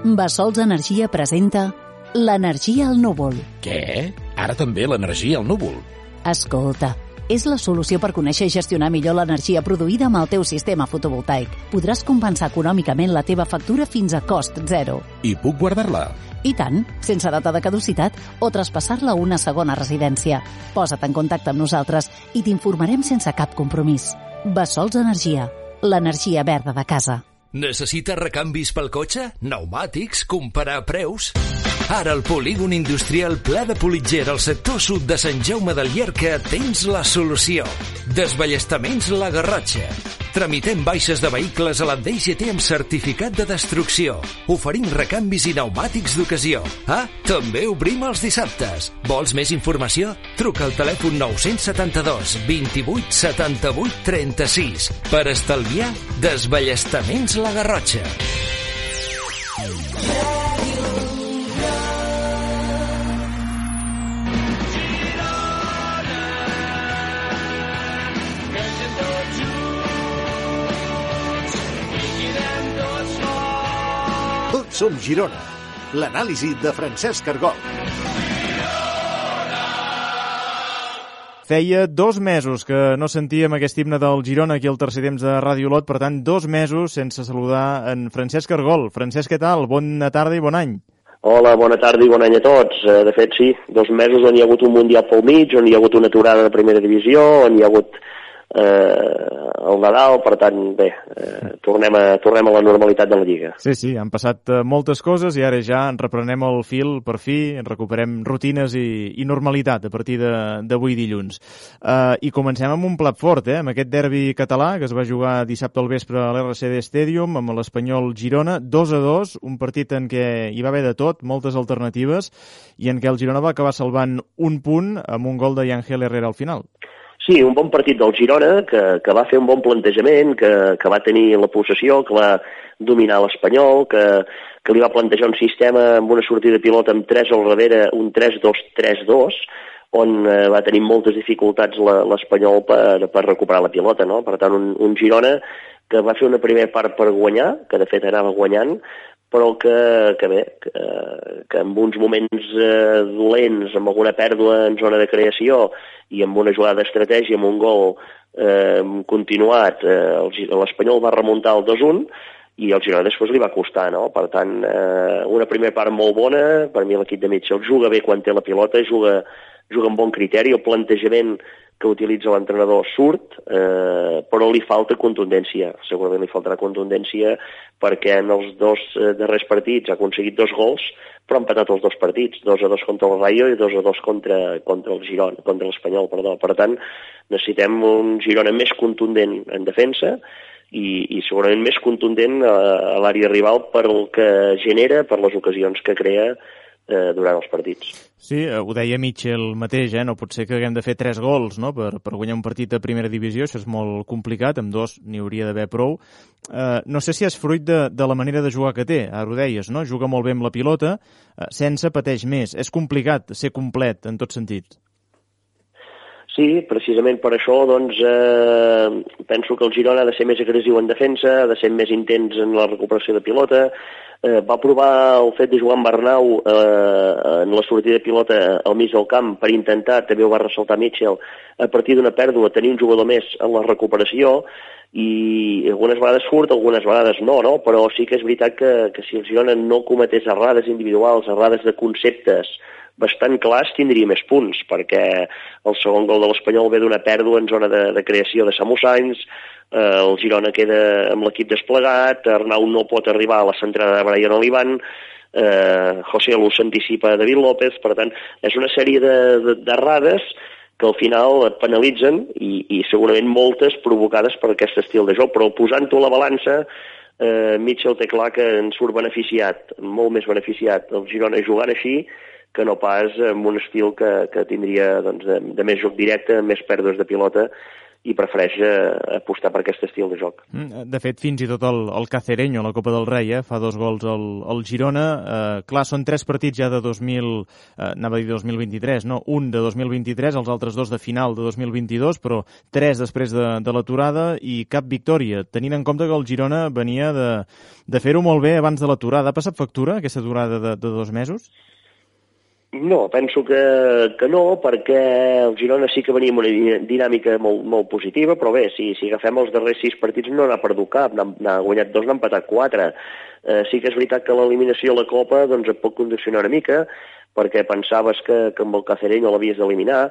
Bassols Energia presenta l'energia al núvol. Què? Ara també l'energia al núvol? Escolta, és la solució per conèixer i gestionar millor l'energia produïda amb el teu sistema fotovoltaic. Podràs compensar econòmicament la teva factura fins a cost zero. I puc guardar-la? I tant, sense data de caducitat o traspassar-la a una segona residència. Posa't en contacte amb nosaltres i t'informarem sense cap compromís. Bessols Energia, l'energia verda de casa. Necessita recanvis pel cotxe? Pneumàtics? Comparar preus? Ara al polígon industrial Pla de Politger al sector sud de Sant Jaume del Llierca tens la solució. Desballestaments La Garrotxa. Tramitem baixes de vehicles a la DGT amb certificat de destrucció. Oferim recanvis i pneumàtics d'ocasió. Ah, també obrim els dissabtes. Vols més informació? Truca al telèfon 972 28 78 36 per estalviar desballestaments La Garrotxa. Som Girona. L'anàlisi de Francesc Argol. Feia dos mesos que no sentíem aquest himne del Girona aquí al tercer temps de Ràdio Lot, per tant, dos mesos sense saludar en Francesc Argol. Francesc, què tal? Bona tarda i bon any. Hola, bona tarda i bon any a tots. Eh, De fet, sí, dos mesos on hi ha hagut un Mundial pel mig, on hi ha hagut una aturada de primera divisió, on hi ha hagut eh, el Nadal, per tant, bé, eh, tornem, a, tornem a la normalitat de la Lliga. Sí, sí, han passat eh, moltes coses i ara ja en reprenem el fil per fi, recuperem rutines i, i normalitat a partir d'avui dilluns. Uh, I comencem amb un plat fort, eh? amb aquest derbi català que es va jugar dissabte al vespre a l'RCD Stadium amb l'Espanyol Girona, 2 a 2, un partit en què hi va haver de tot, moltes alternatives, i en què el Girona va acabar salvant un punt amb un gol de Yangel Herrera al final. Sí, un bon partit del Girona, que, que va fer un bon plantejament, que, que va tenir la possessió, que va dominar l'Espanyol, que, que li va plantejar un sistema amb una sortida de pilota amb 3 al darrere, un 3-2-3-2, on eh, va tenir moltes dificultats l'Espanyol per, per recuperar la pilota, no? Per tant, un, un Girona que va fer una primera part per guanyar, que de fet anava guanyant, però que, que bé, que, que en uns moments eh, dolents, amb alguna pèrdua en zona de creació i amb una jugada d'estratègia, amb un gol eh, continuat, eh, l'Espanyol va remuntar el 2-1 i el Girona després li va costar, no? Per tant, eh, una primera part molt bona, per mi l'equip de Mitchell juga bé quan té la pilota, juga, juga amb bon criteri, el plantejament que utilitza l'entrenador surt, eh, però li falta contundència. Segurament li faltarà contundència perquè en els dos eh, darrers partits ha aconseguit dos gols, però ha empatat els dos partits, dos a dos contra el Rayo i dos a dos contra, contra el Girona, contra l'Espanyol, perdó. Per tant, necessitem un Girona més contundent en defensa i, i segurament més contundent a, a l'àrea rival per el que genera, per les ocasions que crea eh, durant els partits. Sí, eh, ho deia Mitchell mateix, eh? no pot ser que haguem de fer tres gols no? per, per guanyar un partit de primera divisió, això és molt complicat, amb dos n'hi hauria d'haver prou. Eh, no sé si és fruit de, de la manera de jugar que té, ara ho deies, no? juga molt bé amb la pilota, eh, sense pateix més. És complicat ser complet en tots sentits. Sí, precisament per això doncs, eh, penso que el Girona ha de ser més agressiu en defensa, ha de ser més intens en la recuperació de pilota. Eh, va provar el fet de amb Bernau eh, en la sortida de pilota al mig del camp per intentar, també ho va ressaltar Mitchell, a partir d'una pèrdua tenir un jugador més en la recuperació i algunes vegades surt, algunes vegades no, no? però sí que és veritat que, que si el Girona no cometés errades individuals, errades de conceptes, bastant clars tindria més punts, perquè el segon gol de l'Espanyol ve d'una pèrdua en zona de, de creació de Samu Sainz, eh, el Girona queda amb l'equip desplegat, Arnau no pot arribar a la centrada de Brian Olivan, eh, José Lu s'anticipa a David López, per tant, és una sèrie de- de- d'errades que al final et penalitzen i, i segurament moltes provocades per aquest estil de joc, però posant-ho a la balança eh, Mitchell té clar que en surt beneficiat, molt més beneficiat el Girona jugant així que no pas amb un estil que, que tindria doncs, de, de més joc directe, més pèrdues de pilota i prefereix eh, apostar per aquest estil de joc. Mm, De fet, fins i tot el, el Cacereño, a la Copa del Rei, eh, fa dos gols al, al Girona. Eh, clar, són tres partits ja de 2000, eh, anava a dir 2023, no? Un de 2023, els altres dos de final de 2022, però tres després de, de l'aturada i cap victòria, tenint en compte que el Girona venia de, de fer-ho molt bé abans de l'aturada. Ha passat factura, aquesta aturada de, de dos mesos? No, penso que, que no, perquè el Girona sí que venia amb una di- dinàmica molt, molt positiva, però bé, si, si agafem els darrers sis partits no n'ha perdut cap, n'ha guanyat dos, n'ha empatat quatre. Eh, sí que és veritat que l'eliminació a la Copa doncs, et pot condicionar una mica, perquè pensaves que, que amb el Cacereño l'havies d'eliminar,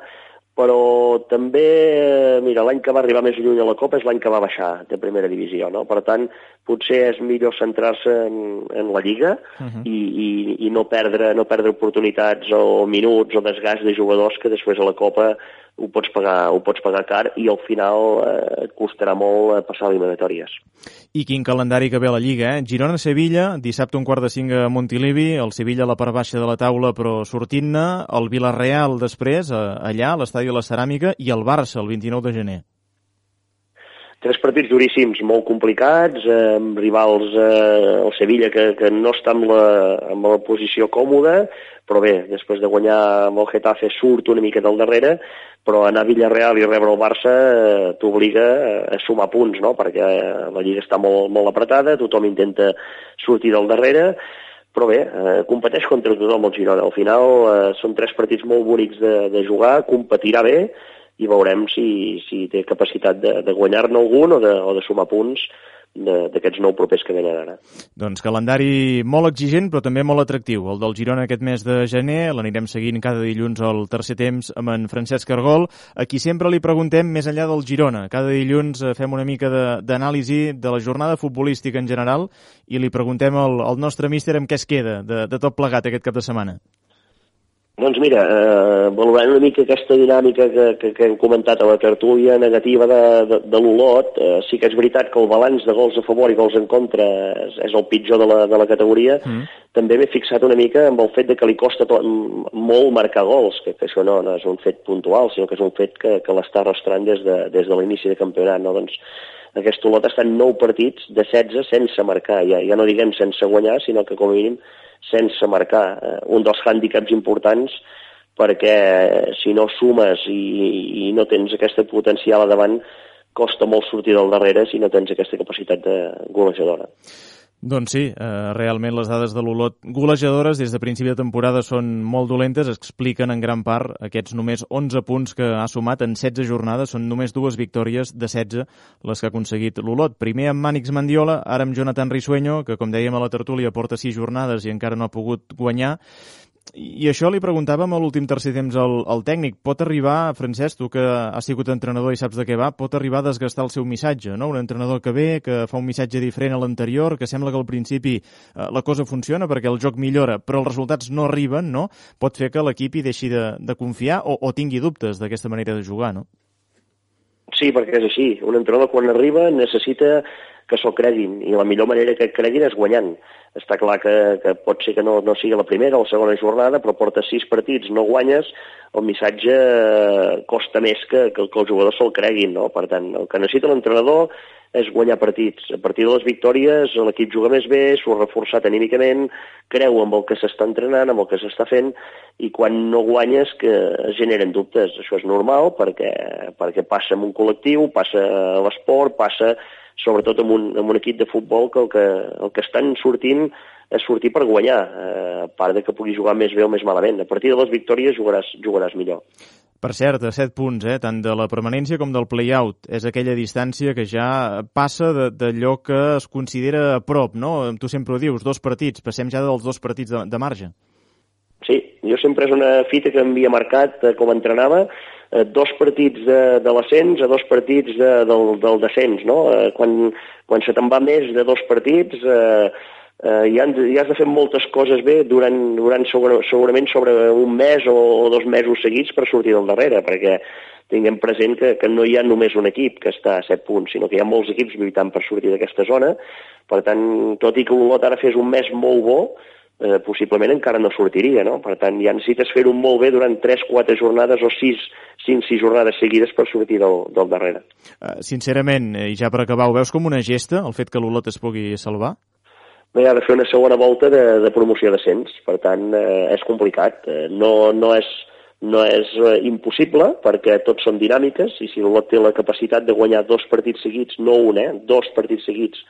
però també, eh, mira, l'any que va arribar més lluny a la Copa és l'any que va baixar de primera divisió, no? Per tant, potser és millor centrar-se en, en la Lliga uh -huh. i, i, i no, perdre, no perdre oportunitats o minuts o desgast de jugadors que després a la Copa ho pots pagar, ho pots pagar car i al final eh, et costarà molt eh, passar eliminatòries. I quin calendari que ve a la Lliga, eh? Girona-Sevilla, dissabte un quart de cinc a Montilivi, el Sevilla a la part baixa de la taula però sortint-ne, el Villarreal després, allà, a l'estadi de la Ceràmica, i el Barça el 29 de gener. Tres partits duríssims, molt complicats, eh, amb rivals, eh, el Sevilla, que, que no està en la, en la posició còmoda, però bé, després de guanyar amb el Getafe surt una mica del darrere, però anar a Villarreal i rebre el Barça eh, t'obliga a sumar punts, no? perquè eh, la Lliga està molt, molt apretada, tothom intenta sortir del darrere, però bé, eh, competeix contra tothom el Girona. Al final eh, són tres partits molt bonics de, de jugar, competirà bé i veurem si, si té capacitat de, de guanyar-ne algun o de, o de sumar punts d'aquests nou propers que venen ara. Doncs calendari molt exigent però també molt atractiu. El del Girona aquest mes de gener l'anirem seguint cada dilluns al tercer temps amb en Francesc Argol, a qui sempre li preguntem més enllà del Girona. Cada dilluns eh, fem una mica d'anàlisi de, de la jornada futbolística en general i li preguntem al, al nostre míster amb què es queda de, de tot plegat aquest cap de setmana. Doncs mira, eh, valorant una mica aquesta dinàmica que, que, que hem comentat a la tertúlia negativa de, de, de l'Olot, eh, sí que és veritat que el balanç de gols a favor i gols en contra és, és el pitjor de la, de la categoria. Mm. També m'he fixat una mica amb el fet de que li costa tot, molt marcar gols, que, que això no, no és un fet puntual, sinó que és un fet que, que l'està arrastrant des de, des de l'inici de campionat. No? Doncs aquest Olot està en 9 partits de 16 sense marcar, ja, ja no diguem sense guanyar, sinó que com a mínim sense marcar. Eh, un dels hàndicaps importants perquè eh, si no sumes i, i no tens aquesta potencial a davant, costa molt sortir del darrere si no tens aquesta capacitat de golejadora. Doncs sí, eh, realment les dades de l'Olot golejadores des de principi de temporada són molt dolentes, expliquen en gran part aquests només 11 punts que ha sumat en 16 jornades, són només dues victòries de 16 les que ha aconseguit l'Olot. Primer amb Mànix Mandiola, ara amb Jonathan Risueño, que com dèiem a la tertúlia porta 6 jornades i encara no ha pogut guanyar, i això li preguntàvem a l'últim tercer temps al, al tècnic. Pot arribar, Francesc, tu que has sigut entrenador i saps de què va, pot arribar a desgastar el seu missatge, no? Un entrenador que ve, que fa un missatge diferent a l'anterior, que sembla que al principi eh, la cosa funciona perquè el joc millora, però els resultats no arriben, no? Pot fer que l'equip hi deixi de, de confiar o, o tingui dubtes d'aquesta manera de jugar, no? Sí, perquè és així. Un entrenador quan arriba necessita que s'ho creguin, i la millor manera que creguin és guanyant. Està clar que, que pot ser que no, no sigui la primera o la segona jornada, però porta sis partits, no guanyes, el missatge eh, costa més que, que, que els jugadors se'l creguin, no? Per tant, el que necessita l'entrenador és guanyar partits. A partir de les victòries l'equip juga més bé, s'ho ha reforçat anímicament, creu amb el que s'està entrenant, amb el que s'està fent, i quan no guanyes que es generen dubtes. Això és normal perquè, perquè passa en un col·lectiu, passa a l'esport, passa sobretot amb un, amb un equip de futbol que el, que el que estan sortint és sortir per guanyar, eh, a part de que pugui jugar més bé o més malament. A partir de les victòries jugaràs, jugaràs millor. Per cert, a 7 punts, eh, tant de la permanència com del play-out. És aquella distància que ja passa d'allò que es considera a prop, no? Tu sempre ho dius, dos partits, passem ja dels dos partits de, de marge. Sí, jo sempre és una fita que m'havia marcat eh, com entrenava, eh, dos partits de, de l'ascens a dos partits de, del, del descens, no? Eh, quan, quan se te'n va més de dos partits eh, eh, ja, ja has de fer moltes coses bé durant, durant segura, segurament sobre un mes o, o dos mesos seguits per sortir del darrere, perquè tinguem present que, que no hi ha només un equip que està a 7 punts, sinó que hi ha molts equips lluitant per sortir d'aquesta zona. Per tant, tot i que l'Olot ara fes un mes molt bo, eh, possiblement encara no sortiria, no? Per tant, ja necessites fer-ho molt bé durant 3-4 jornades o 6, 5-6 jornades seguides per sortir del, del darrere. Uh, sincerament, eh, i ja per acabar, ho veus com una gesta, el fet que l'Olot es pugui salvar? Bé, ha de fer una segona volta de, de promoció d'ascens, per tant, eh, és complicat. Eh, no, no és, no és eh, impossible, perquè tots són dinàmiques, i si l'Olot té la capacitat de guanyar dos partits seguits, no un, eh, dos partits seguits,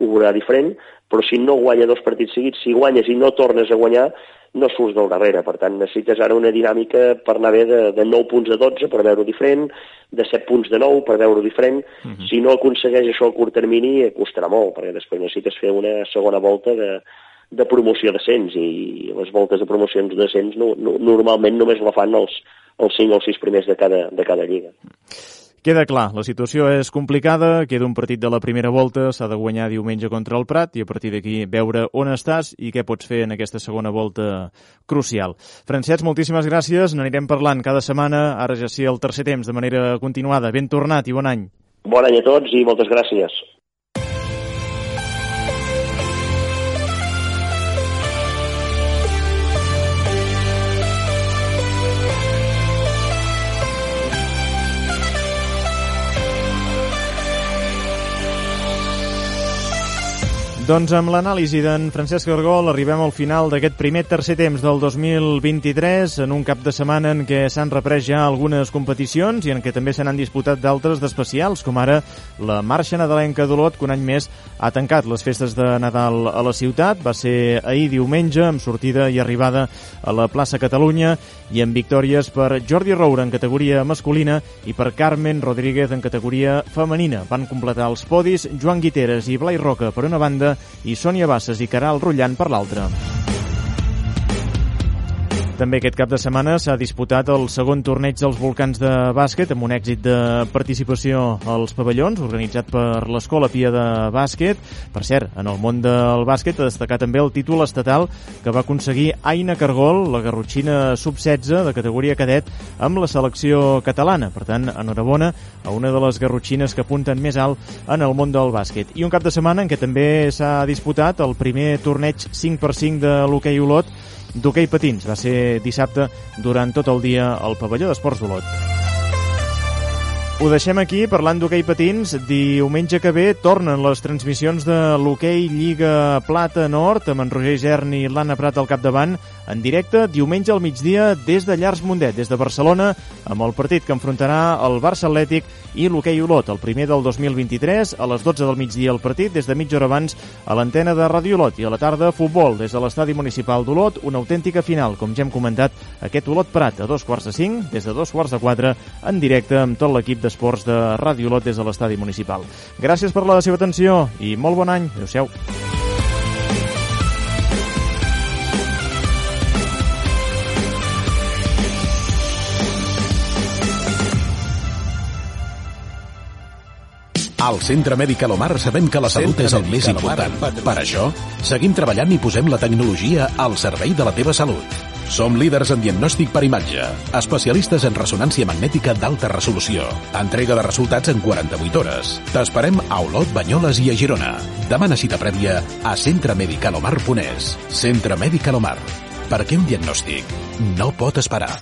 ho veurà diferent, però si no guanya dos partits seguits, si guanyes i no tornes a guanyar, no surts del darrere. Per tant, necessites ara una dinàmica per anar bé de, de 9 punts a 12 per veure-ho diferent, de 7 punts de 9 per veure-ho diferent. Uh -huh. Si no aconsegueix això a curt termini, costarà molt, perquè després necessites fer una segona volta de, de promoció d'ascens i les voltes de promocions d'ascens no, no, normalment només la fan els, els 5 o els 6 primers de cada, de cada lliga. Queda clar, la situació és complicada, queda un partit de la primera volta, s'ha de guanyar diumenge contra el Prat i a partir d'aquí veure on estàs i què pots fer en aquesta segona volta crucial. Francesc, moltíssimes gràcies, n'anirem parlant cada setmana, ara ja sí el tercer temps de manera continuada. Ben tornat i bon any. Bon any a tots i moltes gràcies. Doncs amb l'anàlisi d'en Francesc Argol arribem al final d'aquest primer tercer temps del 2023 en un cap de setmana en què s'han reprès ja algunes competicions i en què també se n'han disputat d'altres d'especials, com ara la marxa nadalenca d'Olot, que un any més ha tancat les festes de Nadal a la ciutat. Va ser ahir diumenge amb sortida i arribada a la plaça Catalunya i amb victòries per Jordi Roura en categoria masculina i per Carmen Rodríguez en categoria femenina. Van completar els podis Joan Guiteres i Blai Roca per una banda i Sònia Bassas i Caral Rullant per l'altra. També aquest cap de setmana s'ha disputat el segon torneig dels volcans de bàsquet amb un èxit de participació als pavellons organitzat per l'Escola Pia de Bàsquet. Per cert, en el món del bàsquet ha destacat també el títol estatal que va aconseguir Aina Cargol, la garrotxina sub-16 de categoria cadet amb la selecció catalana. Per tant, enhorabona a una de les garrotxines que apunten més alt en el món del bàsquet. I un cap de setmana en què també s'ha disputat el primer torneig 5x5 de l'hoquei Olot d'hoquei patins. Va ser dissabte durant tot el dia al pavelló d'Esports Olot. Ho deixem aquí, parlant d'hoquei patins. Diumenge que ve tornen les transmissions de l'hoquei Lliga Plata Nord amb en Roger Gerni i l'Anna Prat al capdavant en directe diumenge al migdia des de Llars Mundet, des de Barcelona, amb el partit que enfrontarà el Barça Atlètic i l'hoquei Olot, el primer del 2023, a les 12 del migdia el partit, des de mitja hora abans a l'antena de Ràdio Olot i a la tarda futbol des de l'estadi municipal d'Olot, una autèntica final, com ja hem comentat, aquest Olot Prat a dos quarts de cinc, des de dos quarts de quatre, en directe amb tot l'equip d'esports de Ràdio Olot des de l'estadi municipal. Gràcies per la seva atenció i molt bon any. Adéu-siau. Al Centre Mèdic Alomar sabem que la salut és el més important. Per això, seguim treballant i posem la tecnologia al servei de la teva salut. Som líders en diagnòstic per imatge, especialistes en ressonància magnètica d'alta resolució, entrega de resultats en 48 hores. T'esperem a Olot, Banyoles i a Girona. Demana cita prèvia a centremedicalomar.es. Centre Mèdic Alomar. Perquè un diagnòstic no pot esperar.